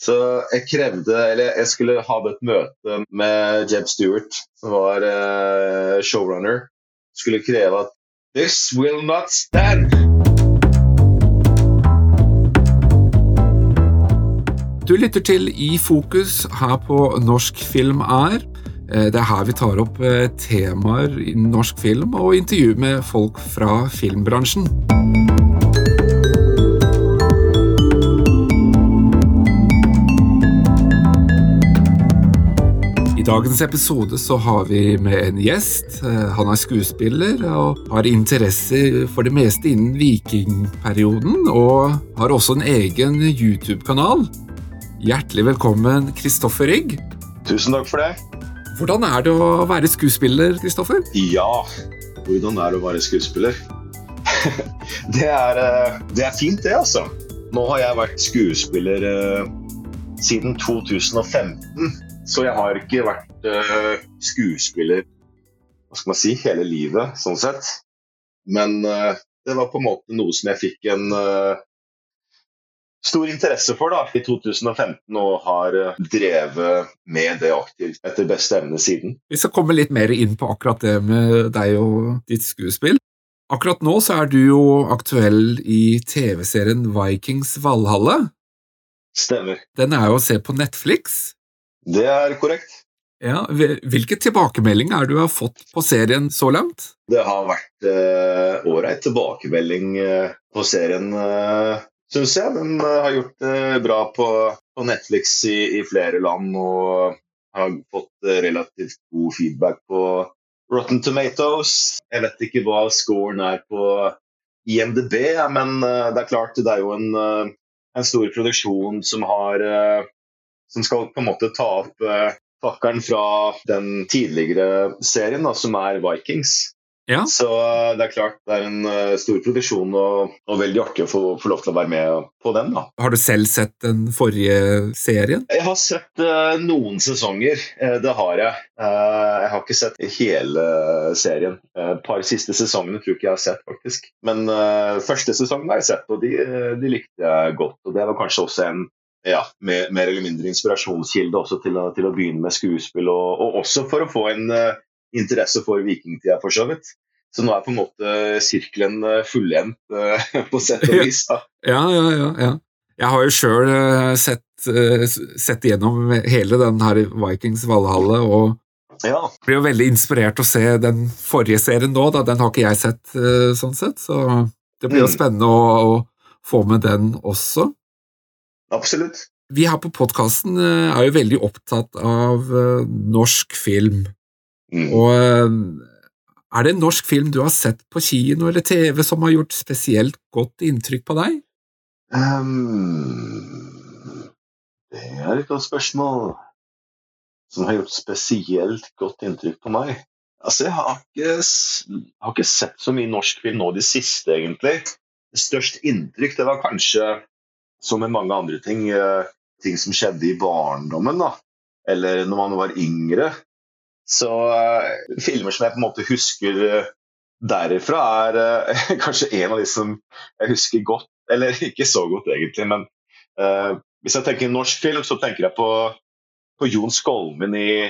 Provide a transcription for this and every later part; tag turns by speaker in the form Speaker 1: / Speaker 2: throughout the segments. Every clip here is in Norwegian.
Speaker 1: Så jeg krevde Eller jeg skulle ha et møte med Jeb Stewart, som var uh, showrunner. Skulle kreve at This will not stand!
Speaker 2: Du lytter til I fokus her på Norsk film er. Eh, det er her vi tar opp eh, temaer i norsk film og intervju med folk fra filmbransjen. I dagens episode så har vi med en gjest. Eh, han er skuespiller og har interesse for det meste innen vikingperioden, og har også en egen YouTube-kanal. Hjertelig velkommen, Kristoffer Rygg.
Speaker 1: Tusen takk for det.
Speaker 2: Hvordan er det å være skuespiller, Kristoffer?
Speaker 1: Ja, hvordan er det å være skuespiller? det, er, eh, det er fint, det, altså. Nå har jeg vært skuespiller eh, siden 2015. Så jeg har ikke vært uh, skuespiller hva skal man si, hele livet, sånn sett. Men uh, det var på en måte noe som jeg fikk en uh, stor interesse for da, i 2015, og har drevet med det aktivt etter beste evne siden.
Speaker 2: Vi skal komme litt mer inn på akkurat det med deg og ditt skuespill. Akkurat nå så er du jo aktuell i TV-serien Vikings Valhalle.
Speaker 1: Stemmer.
Speaker 2: Den er jo å se på Netflix.
Speaker 1: Det er korrekt.
Speaker 2: Ja, Hvilke tilbakemeldinger er du har fått på serien så langt?
Speaker 1: Det har vært eh, ålreit tilbakemelding eh, på serien, eh, syns jeg. Den eh, har gjort det eh, bra på, på Netflix i, i, flere land og har fått eh, relativt god feedback på Rotten Tomatoes. Jeg vet ikke hva scoren er på IMDb, men eh, det er klart det er jo en, en stor produksjon som har som skal på en måte ta opp eh, fakkelen fra den tidligere serien, da, som er Vikings.
Speaker 2: Ja.
Speaker 1: Så eh, det er klart det er en uh, stor produksjon og, og, veldig artig å få, få, lov til å være med på den. da.
Speaker 2: Har du selv sett den forrige serien?
Speaker 1: Jeg har sett uh, noen sesonger, uh, det har jeg. jeg har ikke sett hele serien. Et par siste sesongene tror jeg ikke jeg har sett, faktisk. Men første sesongen har jeg sett, og de, de likte jeg godt. Og det var kanskje også en ja, mer, mer, eller mindre inspirasjonskilde også til å, til å begynne med skuespill, og, og, også for å få en uh, interesse for vikingtida, for så vidt. Så nå er på en måte sirkelen uh, fullendt, uh, på sett og vis. Da.
Speaker 2: Ja, ja, ja, ja. Jeg har jo sjøl sett, sett gjennom hele den her Vikings Valhalle, og
Speaker 1: ja.
Speaker 2: blir jo veldig inspirert å se den forrige serien nå, da. Den har ikke jeg sett, sånn sett, så det blir jo mm. spennende å, å få med den også.
Speaker 1: Absolutt.
Speaker 2: Vi her på podkasten eh, er jo veldig opptatt av uh, norsk film. Mm. Og uh, er det en norsk film du har sett på kino eller TV som har gjort spesielt godt inntrykk på deg? Um,
Speaker 1: det er et godt spørsmål. Som har gjort spesielt godt inntrykk på meg? Altså, jeg har ikke, har ikke sett så mye norsk film nå de siste, egentlig. Størst inntrykk det var kanskje som med mange andre ting, eh, ting som skjedde i barndommen, da, eller når man var yngre. Så uh, filmer som jeg på en måte husker uh, derifra, er uh, kanskje en av de som jeg husker godt. Eller ikke så godt, egentlig, men hvis jeg tenker norsk film, så tenker jeg på, på Jon Skolmen i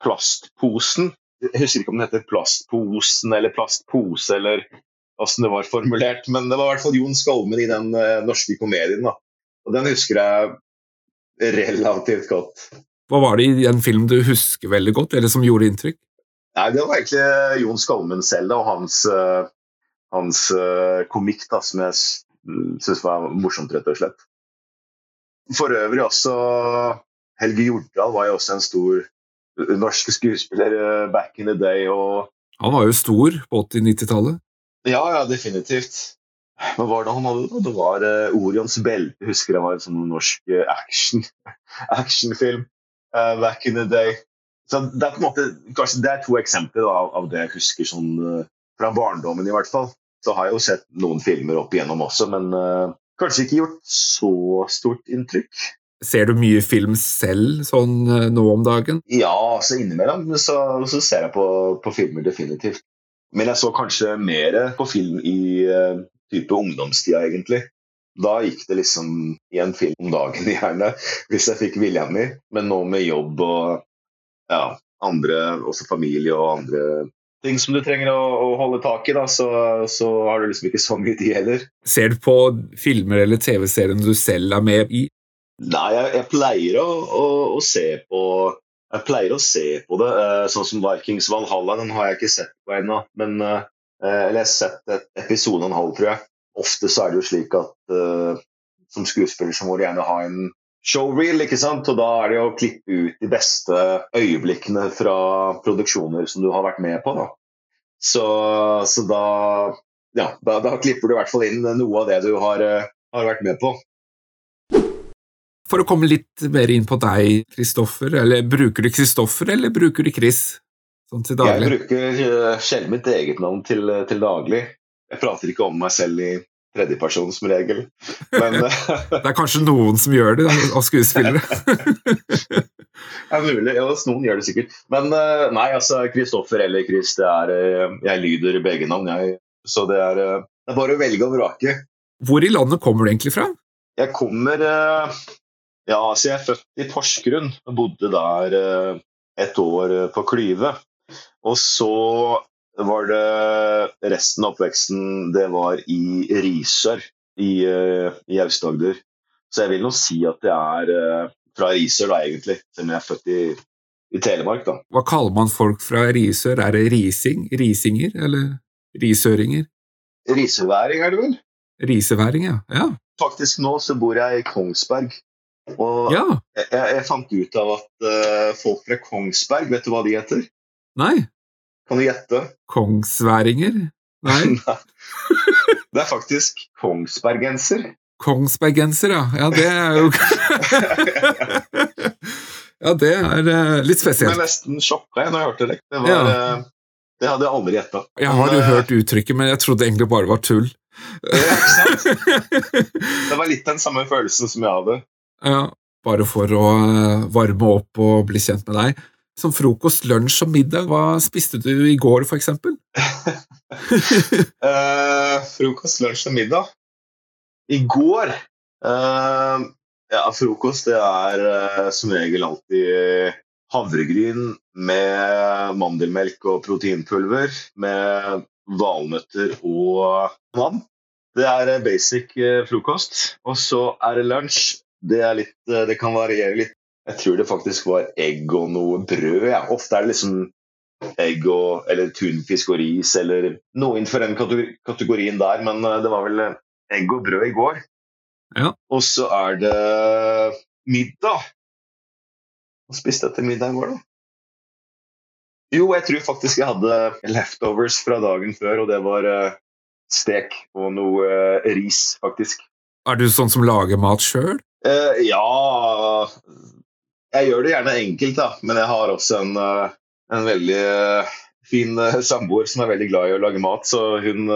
Speaker 1: 'Plastposen'. Jeg husker ikke om den heter 'Plastposen' eller 'Plastpose', eller åssen det var formulert, men det var i hvert fall Jon Skolmen i den norske komedien. da og den husker jeg relativt godt.
Speaker 2: Hva var det i en film du husker veldig godt, eller som gjorde inntrykk?
Speaker 1: Nei, Det var egentlig Jon Skalmen selv og hans, uh, hans uh, komikk da, som jeg syntes var morsomt, rett og slett. For øvrig også Helge Jordal var jo også en stor norsk skuespiller uh, back in the day. Og...
Speaker 2: Han var jo stor på 80-90-tallet.
Speaker 1: Ja, ja, definitivt. Hva var det han hadde? Det var uh, Orions belte. Jeg husker det var en sånn norsk uh, action, actionfilm uh, back in the day. Så det er på en måte, kanskje det er to eksempler av, av, det jeg husker sånn, uh, fra barndommen. i hvert fall. Så har jeg jo sett noen filmer opp igjennom også, men kanskje ikke gjort så stort inntrykk.
Speaker 2: Ser du mye film selv sånn nå om dagen?
Speaker 1: Ja, så innimellom så, så ser jeg på, på, filmer definitivt. Men jeg så kanskje mer på film i type ungdomstida, egentlig. Da gikk det liksom i en film om dagen, gjerne, hvis jeg fikk viljen min. Men nå med jobb og ja, andre, også familie og andre ting som du trenger å, å holde tak i, da, så, så, har du liksom ikke så mye tid heller.
Speaker 2: Ser du på filmer eller TV-serier du selv er med i?
Speaker 1: Nei, jeg, jeg pleier å, å, å, se på jeg pleier å se på det. Eh, sånn som Vikings Valhalla, den har jeg ikke sett på ennå. Men eh, Eller jeg har sett et episode og en halv, tror jeg. Ofte så er det jo slik at uh, som skuespiller så må du gjerne ha en showreel, ikke sant? Og da er det jo å klippe ut de beste øyeblikkene fra produksjoner som du har vært med på. da. Så, så da, ja, da, da, klipper du i hvert fall inn noe av det du har, har vært med på.
Speaker 2: For å komme litt mer inn på deg, Kristoffer, eller bruker du Kristoffer, eller bruker du Chris?
Speaker 1: Sånn til daglig? Jeg bruker eh, sjelden mitt eget navn til, eh, til, daglig. Jeg prater ikke om meg selv i tredjeperson som regel, men
Speaker 2: eh, Det er kanskje noen som gjør det, av skuespillere?
Speaker 1: det er mulig. Ja, noen gjør det sikkert. Men nei, altså Kristoffer eller Chris, det er Jeg lyder begge navn, jeg. Så det er, det er bare å velge og vrake.
Speaker 2: Hvor i landet kommer du egentlig fra?
Speaker 1: Jeg kommer ja, altså jeg er født i Porsgrunn bodde der et år på Klyve. Og så var det resten av oppveksten det var i Risør i, eh, i Aust-Agder. Så jeg vil nå si at jeg er fra Risør, da, egentlig, selv om jeg er født i, i, Telemark. da.
Speaker 2: Hva kaller man folk fra Risør? Er det rising? Risinger, eller risøringer?
Speaker 1: Risøværing er det vel?
Speaker 2: Riseværing, ja. ja.
Speaker 1: Faktisk nå så bor jeg i Kongsberg. Og ja. jeg, jeg, fant ut av at uh, folk fra Kongsberg, vet du hva de heter?
Speaker 2: Nei.
Speaker 1: Kan du gjette?
Speaker 2: Kongsværinger? Nei. Nei.
Speaker 1: Det er faktisk kongsbergenser.
Speaker 2: Kongsbergenser, ja. Ja, det er jo Ja, det er uh, litt spesielt.
Speaker 1: Jeg ble nesten sjokka når jeg hørte det. Det, var, ja. uh, det hadde jeg aldri gjetta.
Speaker 2: Jeg har jo hørt uttrykket, men jeg trodde egentlig bare var tull.
Speaker 1: Det var litt den samme følelsen som jeg hadde.
Speaker 2: Ja, bare for å eh, varme opp og bli kjent med deg. Som frokost, lunsj og middag, hva spiste du i går, for eksempel?
Speaker 1: uh, frokost, lunsj og middag? I går uh, Ja, frokost det er uh, som regel alltid havregryn med mandelmelk og proteinpulver med valnøtter og vann. Det er basic frokost. Og så er det lunsj det, litt, det, kan variere litt. Jeg tror det faktisk var egg og noe brød. Ja. Ofte er det liksom egg og, eller tunfisk og ris eller noe innenfor den kategorien der, men eh, det var vel eh, egg og brød i går.
Speaker 2: Ja.
Speaker 1: Og så er det middag. Hva spiste jeg til middag i går, da? Jo, jeg tror faktisk jeg hadde leftovers fra dagen før, og det var uh, stek og noe ris, faktisk.
Speaker 2: Er du sånn som lager mat sjøl?
Speaker 1: Uh, ja Jeg gjør det gjerne enkelt, da. Men jeg har også en, uh, en veldig uh, fin samboer som er veldig glad i å lage mat, så hun,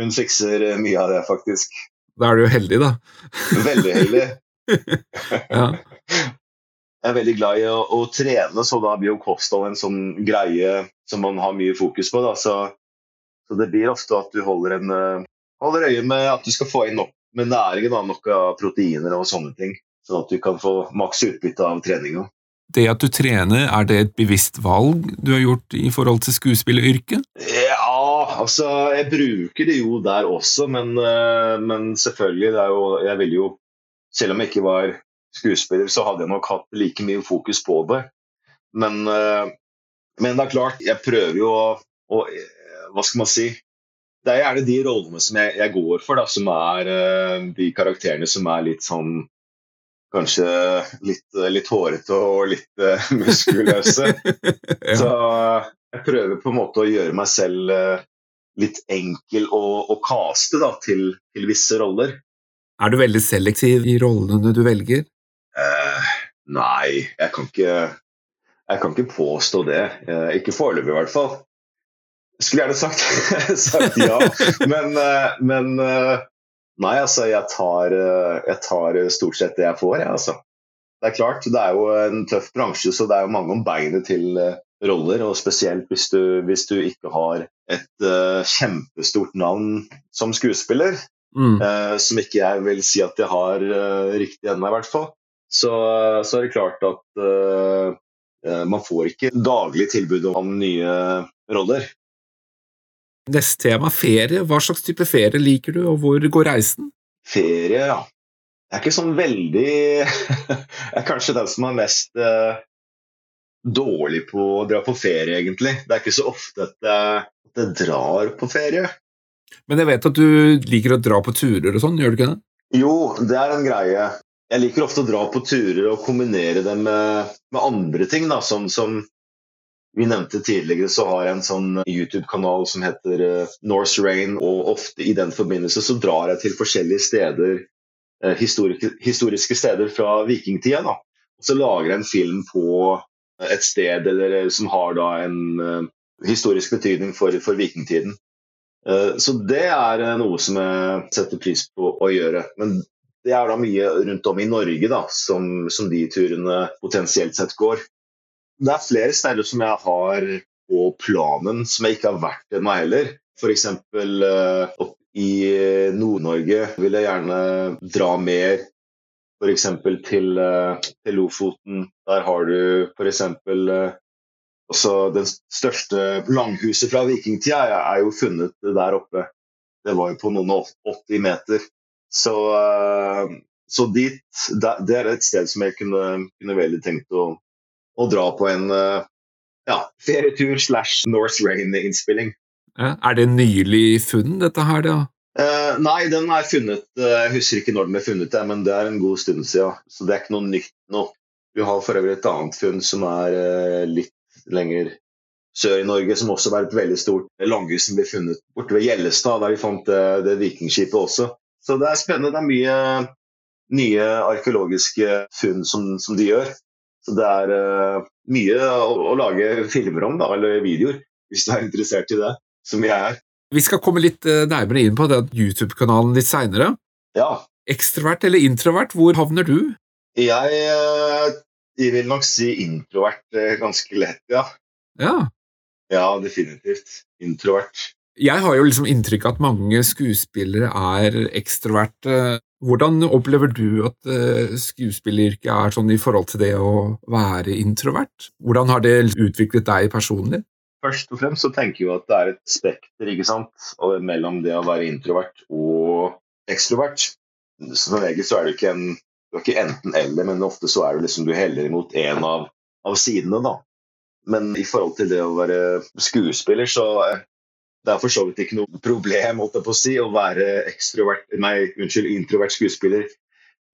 Speaker 1: hun fikser mye av det, faktisk.
Speaker 2: Da er du jo heldig, da.
Speaker 1: Veldig heldig. ja. Jeg er veldig glad i å, å, trene, så da blir jo kosthold en sånn greie som man har mye fokus på. Da. Så, så det blir ofte at du holder, en, holder øye med at du skal få inn nok med næringen, da, nok av proteiner og sånne ting. Sånn at du kan få maks utbytte av treninga.
Speaker 2: Det at du trener, er det et bevisst valg du har gjort i forhold til skuespilleryrket?
Speaker 1: Ja, altså jeg bruker det jo der også, men, eh, men selvfølgelig, det er jo Jeg ville jo Selv om jeg ikke var skuespiller, så hadde jeg nok hatt like mye fokus på det. Men, eh, men det er klart, jeg prøver jo å, å Hva skal man si? det er gjerne de rollene som jeg, jeg går for, da, som er uh, de karakterene som er litt sånn Kanskje litt, litt hårete og litt uh, muskuløse. ja. Så uh, jeg prøver på en måte å gjøre meg selv litt enkel å, å caste da, til, til, visse roller.
Speaker 2: Er du veldig selektiv i rollene du velger?
Speaker 1: nei, jeg kan ikke jeg kan ikke påstå det. ikke foreløpig, i hvert fall. Skulle gjerne sagt, sagt ja, men, eh, men, eh, Nei, altså, jeg tar, eh, jeg tar, stort sett det jeg får, jeg, altså. Det er klart, det er jo en tøff bransje, så det er jo mange om beinet til roller. Og spesielt hvis du, hvis du ikke har et uh, kjempestort navn som skuespiller. mm. uh, som ikke jeg vil si at jeg har uh, riktig ennå, i hvert fall. Så, så, er det klart at man får ikke daglig tilbud om nye roller.
Speaker 2: Neste tema, ferie. Hva slags type ferie liker du, og hvor går reisen?
Speaker 1: Ferie, ja. Jeg er ikke sånn veldig Jeg er kanskje den som er mest dårlig på å dra på ferie, egentlig. Det er ikke så ofte at jeg, at jeg drar på ferie.
Speaker 2: Men jeg vet at du liker å dra på turer og sånn, gjør du ikke det?
Speaker 1: Jo, det er en greie. Jeg liker ofte å dra på turer og kombinere det med, med andre ting. Da, som, som, vi nevnte tidligere, så har jeg en sånn YouTube-kanal som heter uh, Norse Rain. Og ofte i den forbindelse så drar jeg til forskjellige steder, uh, historiske, steder fra vikingtida. Da. Så lager jeg en film på et sted eller, som har da en historisk betydning for, for vikingtiden. Så det er noe som jeg setter pris på å gjøre. Men det er da mye rundt om i Norge da, som, som de turene potensielt sett går. Det er flere steder som jeg har på planen som jeg ikke har vært ennå heller. F.eks. Uh, opp i Nord-Norge vil jeg gjerne dra mer f.eks. Til, uh, til Lofoten. Der har du f.eks. Uh, også det største langhuset fra vikingtida er jo funnet der oppe. Det var jo på noen og 80 meter. Så, så dit Det er et sted som jeg kunne, kunne veldig tenkt å, å dra på en uh, ja, ferietur slash North Rain-innspilling.
Speaker 2: Ja, er det nylig funn, dette her, da?
Speaker 1: Uh, nei, den er funnet uh, Jeg husker ikke når den ble funnet, men det er en god stund siden. Så det er ikke noe nytt nå. Du har for øvrig et annet funn som er litt lenger sør i Norge, som også var et veldig stort langhus som ble funnet borte ved Gjellestad, der de fant det vikingskipet også. Så det er spennende. Det er mye nye arkeologiske funn som, som de gjør. Så det er mye å, å, lage filmer om, da, eller videoer, hvis du er interessert i det, som jeg er.
Speaker 2: Vi skal komme litt eh, nærmere inn på den YouTube-kanalen litt seinere.
Speaker 1: Ja.
Speaker 2: Ekstrovert eller introvert, hvor havner du?
Speaker 1: Jeg, eh, jeg vil nok si introvert ganske lett, ja.
Speaker 2: Ja,
Speaker 1: ja definitivt. Introvert.
Speaker 2: Jeg har jo liksom inntrykk av at mange skuespillere er ekstroverte. Hvordan opplever du at skuespilleryrket er sånn i forhold til det å være introvert? Hvordan har det utviklet deg personlig?
Speaker 1: Først og fremst så tenker jeg at det er et spekter ikke sant? mellom det å være introvert og ekstrovert. Som regel så er det ikke en du er ikke enten-eller, men ofte så er det liksom du heller imot én av, av, sidene. da. Men i forhold til det å være skuespiller, så det er for så vidt ikke noe problem å, si, å være nei, unnskyld, introvert skuespiller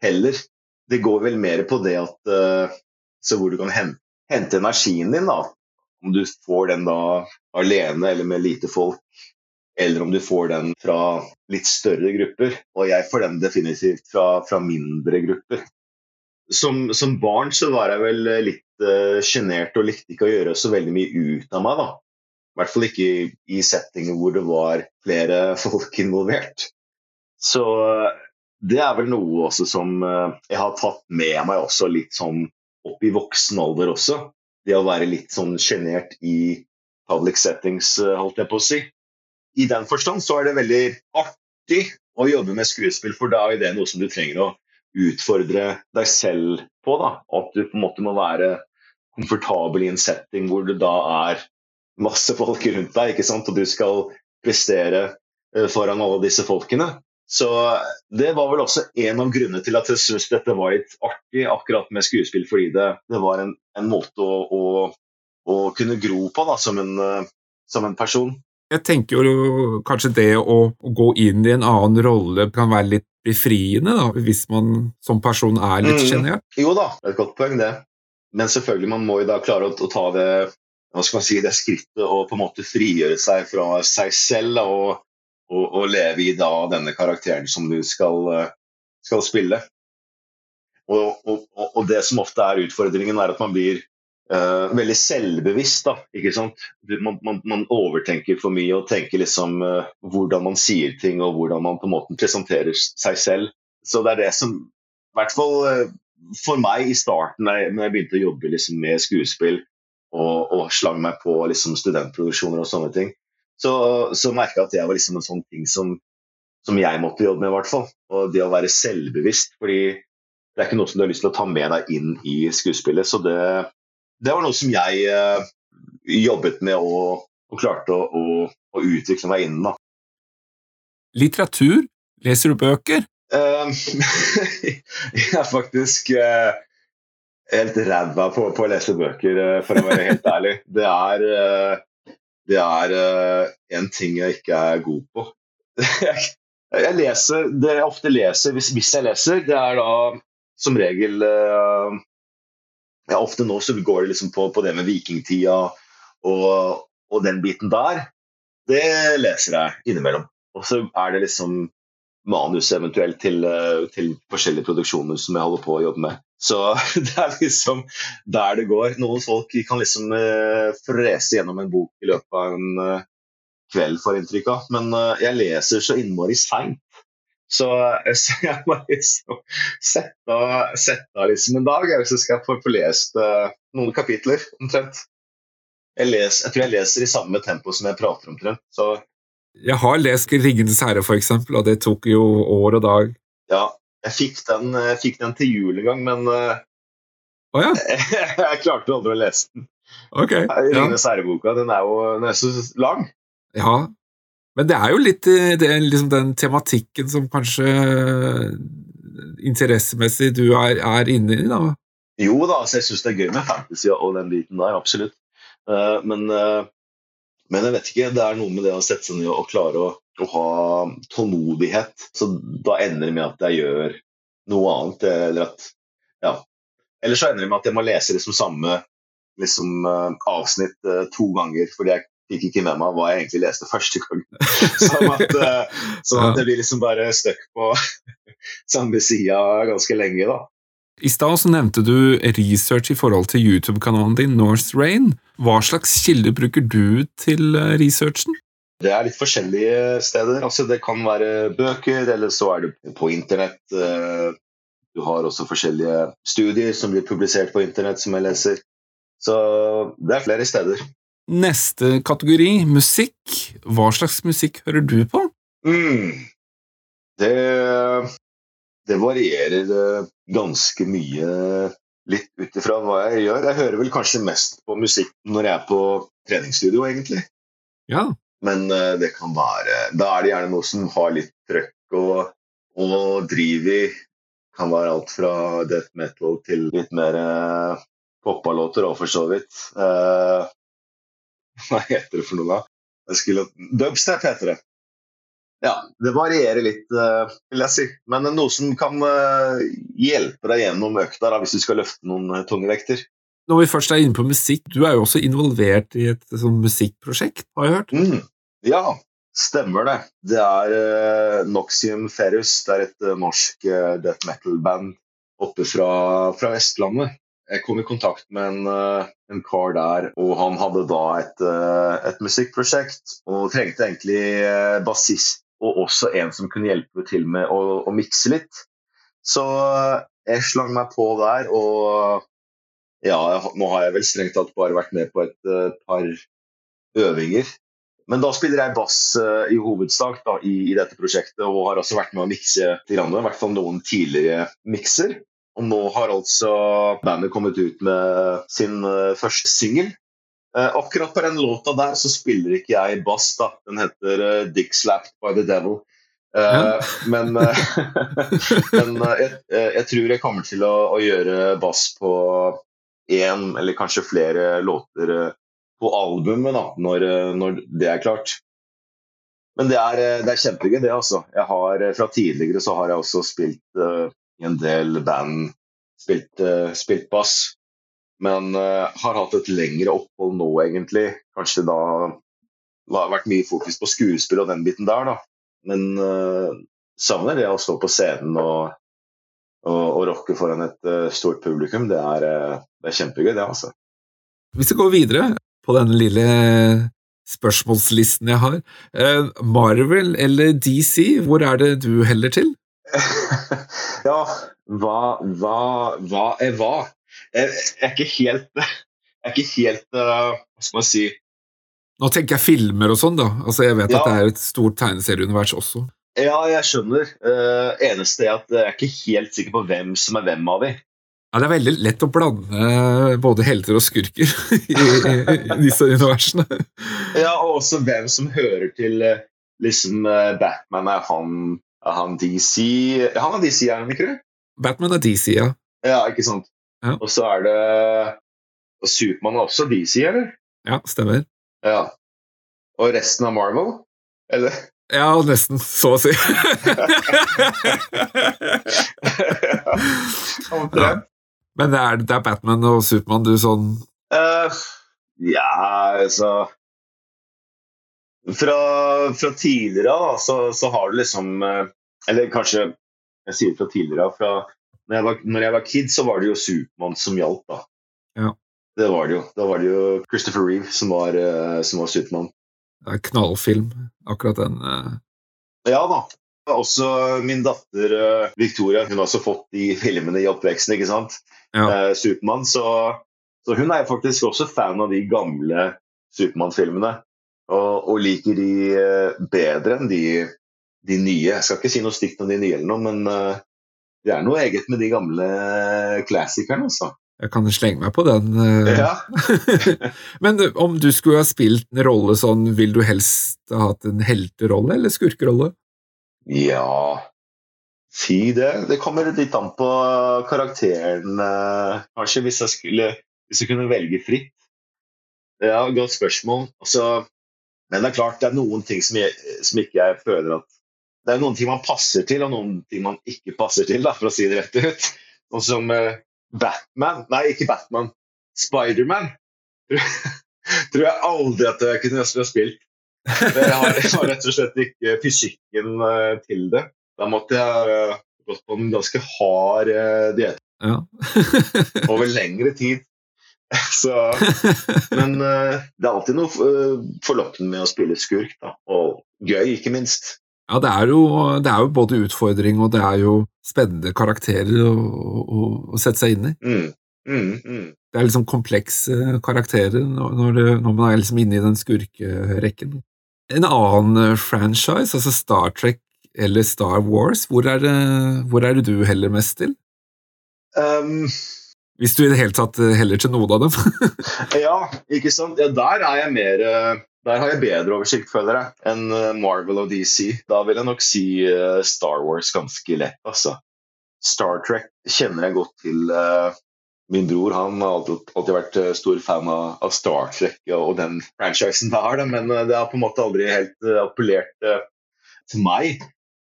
Speaker 1: heller. Det går vel mer på det at uh, så hvor du kan hente, hente energien din. da, om du får den da alene eller med lite folk, eller om du får den fra litt større grupper. Og jeg får den definitivt fra, fra mindre grupper. Som, som, barn så var jeg vel litt sjenert uh, og likte ikke å gjøre så veldig mye ut av meg. da. I hvert fall ikke i, settinger hvor det var flere folk involvert. Så det er vel noe også som uh, jeg har tatt med meg også litt sånn opp i voksen alder også det å være litt sånn sjenert i public settings, eh, holdt jeg på å si. I den forstand så er det veldig artig å jobbe med skuespill, for da er det noe som du trenger å utfordre deg selv på. da, At du på en måte må være komfortabel i en setting hvor det da er masse folk rundt deg, ikke sant? og du skal prestere eh, foran alle disse folkene. Så det var vel også en av grunnene til at jeg syntes dette var litt artig akkurat med skuespill, fordi det, det var en, en måte å, å, å, kunne gro på da, som, en, som en person.
Speaker 2: Jeg tenker jo kanskje det å, å, gå inn i en annen rolle kan være litt befriende, da, hvis man som person er litt sjenert?
Speaker 1: Mm, jo da, det er et godt poeng, det. Men selvfølgelig, man må jo da klare å, å ta det hva skal man si, det skrittet å på en måte frigjøre seg fra seg selv og og, og leve i da denne karakteren som du skal, eh, skal spille. Og, og, det som ofte er utfordringen, er at man blir uh, veldig selvbevisst. da, ikke sant? Man, man, man, overtenker for mye og tenker liksom uh, hvordan man sier ting og hvordan man på en måte presenterer seg selv. Så det er det som, i hvert fall uh, for meg i starten, jeg, jeg begynte å jobbe liksom, med skuespill og, og slang meg på liksom, studentproduksjoner og sånne ting, så, så merka jeg at det var liksom en sånn ting som som jeg måtte jobbe med, i hvert fall. Og det å være selvbevisst. fordi det er ikke noe som du har lyst til å ta med deg inn i skuespillet. Så det, det var noe som jeg eh, jobbet med og, og klarte å, å, å, utvikle meg innen. da.
Speaker 2: Litteratur? Leser du bøker?
Speaker 1: Uh, jeg er faktisk uh, helt ræva på, på, å lese bøker, for å være helt ærlig. Det er, det er en ting jeg ikke er god på. jeg leser, Det jeg ofte leser, hvis, hvis jeg leser, det er da som regel ja, Ofte nå så går det liksom på, på det med vikingtida og, og, den biten der. Det leser jeg innimellom. Og så er det liksom manus eventuelt til, til, forskjellige produksjoner som jeg holder på å jobbe med. Så det er liksom der det går. Noen folk kan liksom uh, frese gjennom en bok i løpet av en kveld, får inntrykk av. Men jeg leser så innmari seint. Så, så, jeg må liksom sette av, liksom en dag hvis jeg skal få, få lest uh, noen kapitler, omtrent. Jeg, les, jeg, tror jeg leser i samme tempo som jeg prater omtrent. Så.
Speaker 2: Jeg har lest 'Ringenes herre', eksempel, og det tok jo år og dag.
Speaker 1: Ja, jeg fikk den, jeg fikk den til jul en gang, men uh,
Speaker 2: oh, ja.
Speaker 1: jeg, jeg klarte aldri å lese den.
Speaker 2: Okay,
Speaker 1: 'Ringenes ja. den er jo den er så lang.
Speaker 2: Ja, men det er jo litt det er liksom den tematikken som kanskje eh, interessemessig du er, er inne i, da?
Speaker 1: Jo da, altså jeg syns det er gøy med fantasy og den biten der, absolutt. Uh, men, uh, men, jeg vet ikke, det er noe med det å sette seg ned og klare å, å ha tålmodighet. Så da ender det med at jeg gjør noe annet. Eller at Ja. Eller så ender det med at jeg må lese det som samme liksom, uh, avsnitt to ganger fordi jeg fikk ikke med meg hva jeg egentlig leste første gang. Sånn at, uh, sånn at det blir liksom bare stuck på samme sida ganske lenge, da.
Speaker 2: I stad nevnte du research i forhold til YouTube-kanalen din North Rain. Hva slags kilder bruker du til eh, researchen?
Speaker 1: Det er litt forskjellige steder. Altså, det kan være bøker, eller så er det på internett. Eh, du har også forskjellige studier som blir publisert på internett, som jeg leser. Så det er flere steder.
Speaker 2: Neste kategori, musikk. Hva slags musikk hører du på?
Speaker 1: Mm. Det, det, varierer eh, ganske mye litt ut ifra hva jeg gjør. Jeg hører vel kanskje mest på musikk når jeg er på treningsstudio, egentlig.
Speaker 2: Ja.
Speaker 1: Men uh, det kan være Da er det gjerne noe som har litt trøkk og, og driv i. Kan være alt fra death metal til litt mer uh, poppa låter òg, for så vidt. Uh, Hva heter det for noe, da? Skulle... Dubstep heter det. Ja, det varierer litt, uh, vil jeg si. Men noe som kan uh, hjelpe deg gjennom økta da, hvis du skal løfte noen uh, tunge vekter.
Speaker 2: Når vi først er inne på musikk, du er jo også involvert i et sånn musikkprosjekt, har jeg hørt?
Speaker 1: Mm, ja, stemmer det. Det er uh, Noxium Ferus. Det er et norsk death metal-band oppe fra, fra Vestlandet. Jeg kom i kontakt med en, en kar der, og han hadde da et, et musikkprosjekt. Og trengte egentlig bassist og også en som kunne hjelpe til med å, å mikse litt. Så jeg slang meg på der, og ja, nå har jeg vel strengt tatt bare vært med på et uh, par øvinger. Men da spiller jeg bass uh, i hovedsak da, i, i, dette prosjektet, og har også vært med å mikse i hvert fall noen tidligere mikser. Og nå har altså bandet kommet ut med sin uh, første singel. Akkurat på den låta der så spiller ikke jeg bass, da. Den heter 'Dick Slapped by the Devil'. Ja. men, men jeg, jeg, tror jeg kommer til å, å gjøre bass på én eller kanskje flere låter på albumet da, når, når det er klart. Men det er, det er kjempegøy, det. altså. Jeg har, fra tidligere så har jeg også spilt i en del band spilt, uh, spilt bass. Men uh, har hatt et lengre opphold nå, egentlig. Kanskje da det har vært mye fokus på skuespill og den biten der, da. Men uh, savner det å stå på scenen og, og rocke foran et uh, stort publikum. Det er, det er kjempegøy, det, altså.
Speaker 2: Hvis vi går videre på denne lille spørsmålslisten jeg har. Marvel eller DC, hvor er det du heller til?
Speaker 1: ja, hva, hva, hva er hva? Jeg, jeg er ikke helt Jeg er ikke helt Hva skal man si
Speaker 2: Nå tenker jeg filmer og sånn, da. Altså, jeg vet ja. at det er et stort tegneserieunivers også.
Speaker 1: Ja, jeg skjønner. Uh, eneste er at jeg er ikke helt sikker på hvem som er hvem av de.
Speaker 2: Ja, Det er veldig lett å blande både helter og skurker i, i, disse universene.
Speaker 1: Ja, og også hvem som hører til liksom Batman. Er han, er han DC Han er DC, er han ikke det?
Speaker 2: Batman er DC, ja.
Speaker 1: Ja, ikke sant.
Speaker 2: Ja.
Speaker 1: Og så er det Supermann er også DC, eller?
Speaker 2: Ja, stemmer.
Speaker 1: Ja. Og resten av Marvel? Eller?
Speaker 2: Ja, nesten. Så å si. ja. Men det er, det er, Batman og Supermann du sånn
Speaker 1: uh, Ja, altså Fra, fra tidligere av så, så, har du liksom uh, Eller kanskje jeg sier fra tidligere av. Når, jeg var, når jeg var kid, så var det jo Supermann som gjaldt, da.
Speaker 2: Ja.
Speaker 1: Det var det jo. Da var det jo Christopher Reeve som var, uh, som var Supermann.
Speaker 2: Det er knallfilm, akkurat den. Uh...
Speaker 1: Ja da. Også min datter uh, Victoria hun har også fått de filmene i oppveksten, ikke sant?
Speaker 2: Ja.
Speaker 1: Uh, Supermann. Så, så, hun er faktisk også fan av de gamle Supermann-filmene. Og, og, liker de bedre enn de, de, nye. Jeg skal ikke si noe stygt om de nye, eller noe, men det er noe eget med de gamle klassikerne. altså.
Speaker 2: Jeg kan slenge meg på den. Eh.
Speaker 1: Ja.
Speaker 2: Men om du skulle ha spilt en rolle sånn, vil du helst ha hatt en helterolle eller skurkerolle?
Speaker 1: Ja Si det. Det kommer litt an på karakteren, eh, kanskje, hvis jeg, skulle, hvis jeg kunne velge fritt. Ja, godt spørsmål. Altså, men det er klart, det er noen ting som, jeg, som ikke jeg føler at Det er noen ting man passer til, og noen ting man ikke passer til, da, for å si det rett ut. Og som eh, Batman Nei, ikke Batman. Spiderman tror jeg aldri at jeg kunne ha spilt. Jeg har, har, rett og slett ikke fysikken uh, til det. Da måtte jeg uh, gått på en ganske hard uh, diett
Speaker 2: ja.
Speaker 1: over lengre tid. Så, men det er alltid noe forlokkende med å spille skurk, da. og gøy, ikke minst.
Speaker 2: Ja, det er, jo, det er, jo, både utfordring og det er jo spennende karakterer å, å, å sette seg inn
Speaker 1: i. Mm. Mm, mm.
Speaker 2: Det er liksom komplekse karakterer når, det, når man er liksom inne i den skurkerekken. En annen eh, franchise, altså Star Trek eller Star Wars, hvor er det, hvor er det du heller mest til?
Speaker 1: Um,
Speaker 2: Hvis du i det hele tatt heller til noen av dem?
Speaker 1: ja, ikke sant. Ja, der er jeg mer der har jeg bedre oversikt, føler jeg, enn eh, Marvel og DC. Da vil jeg nok si uh, Star Wars ganske lett, altså. Star Trek kjenner jeg godt til. Uh, min bror han har alltid, alltid vært stor fan av, av, Star Trek og, den franchisen der, men det har på en måte aldri helt appellert til meg.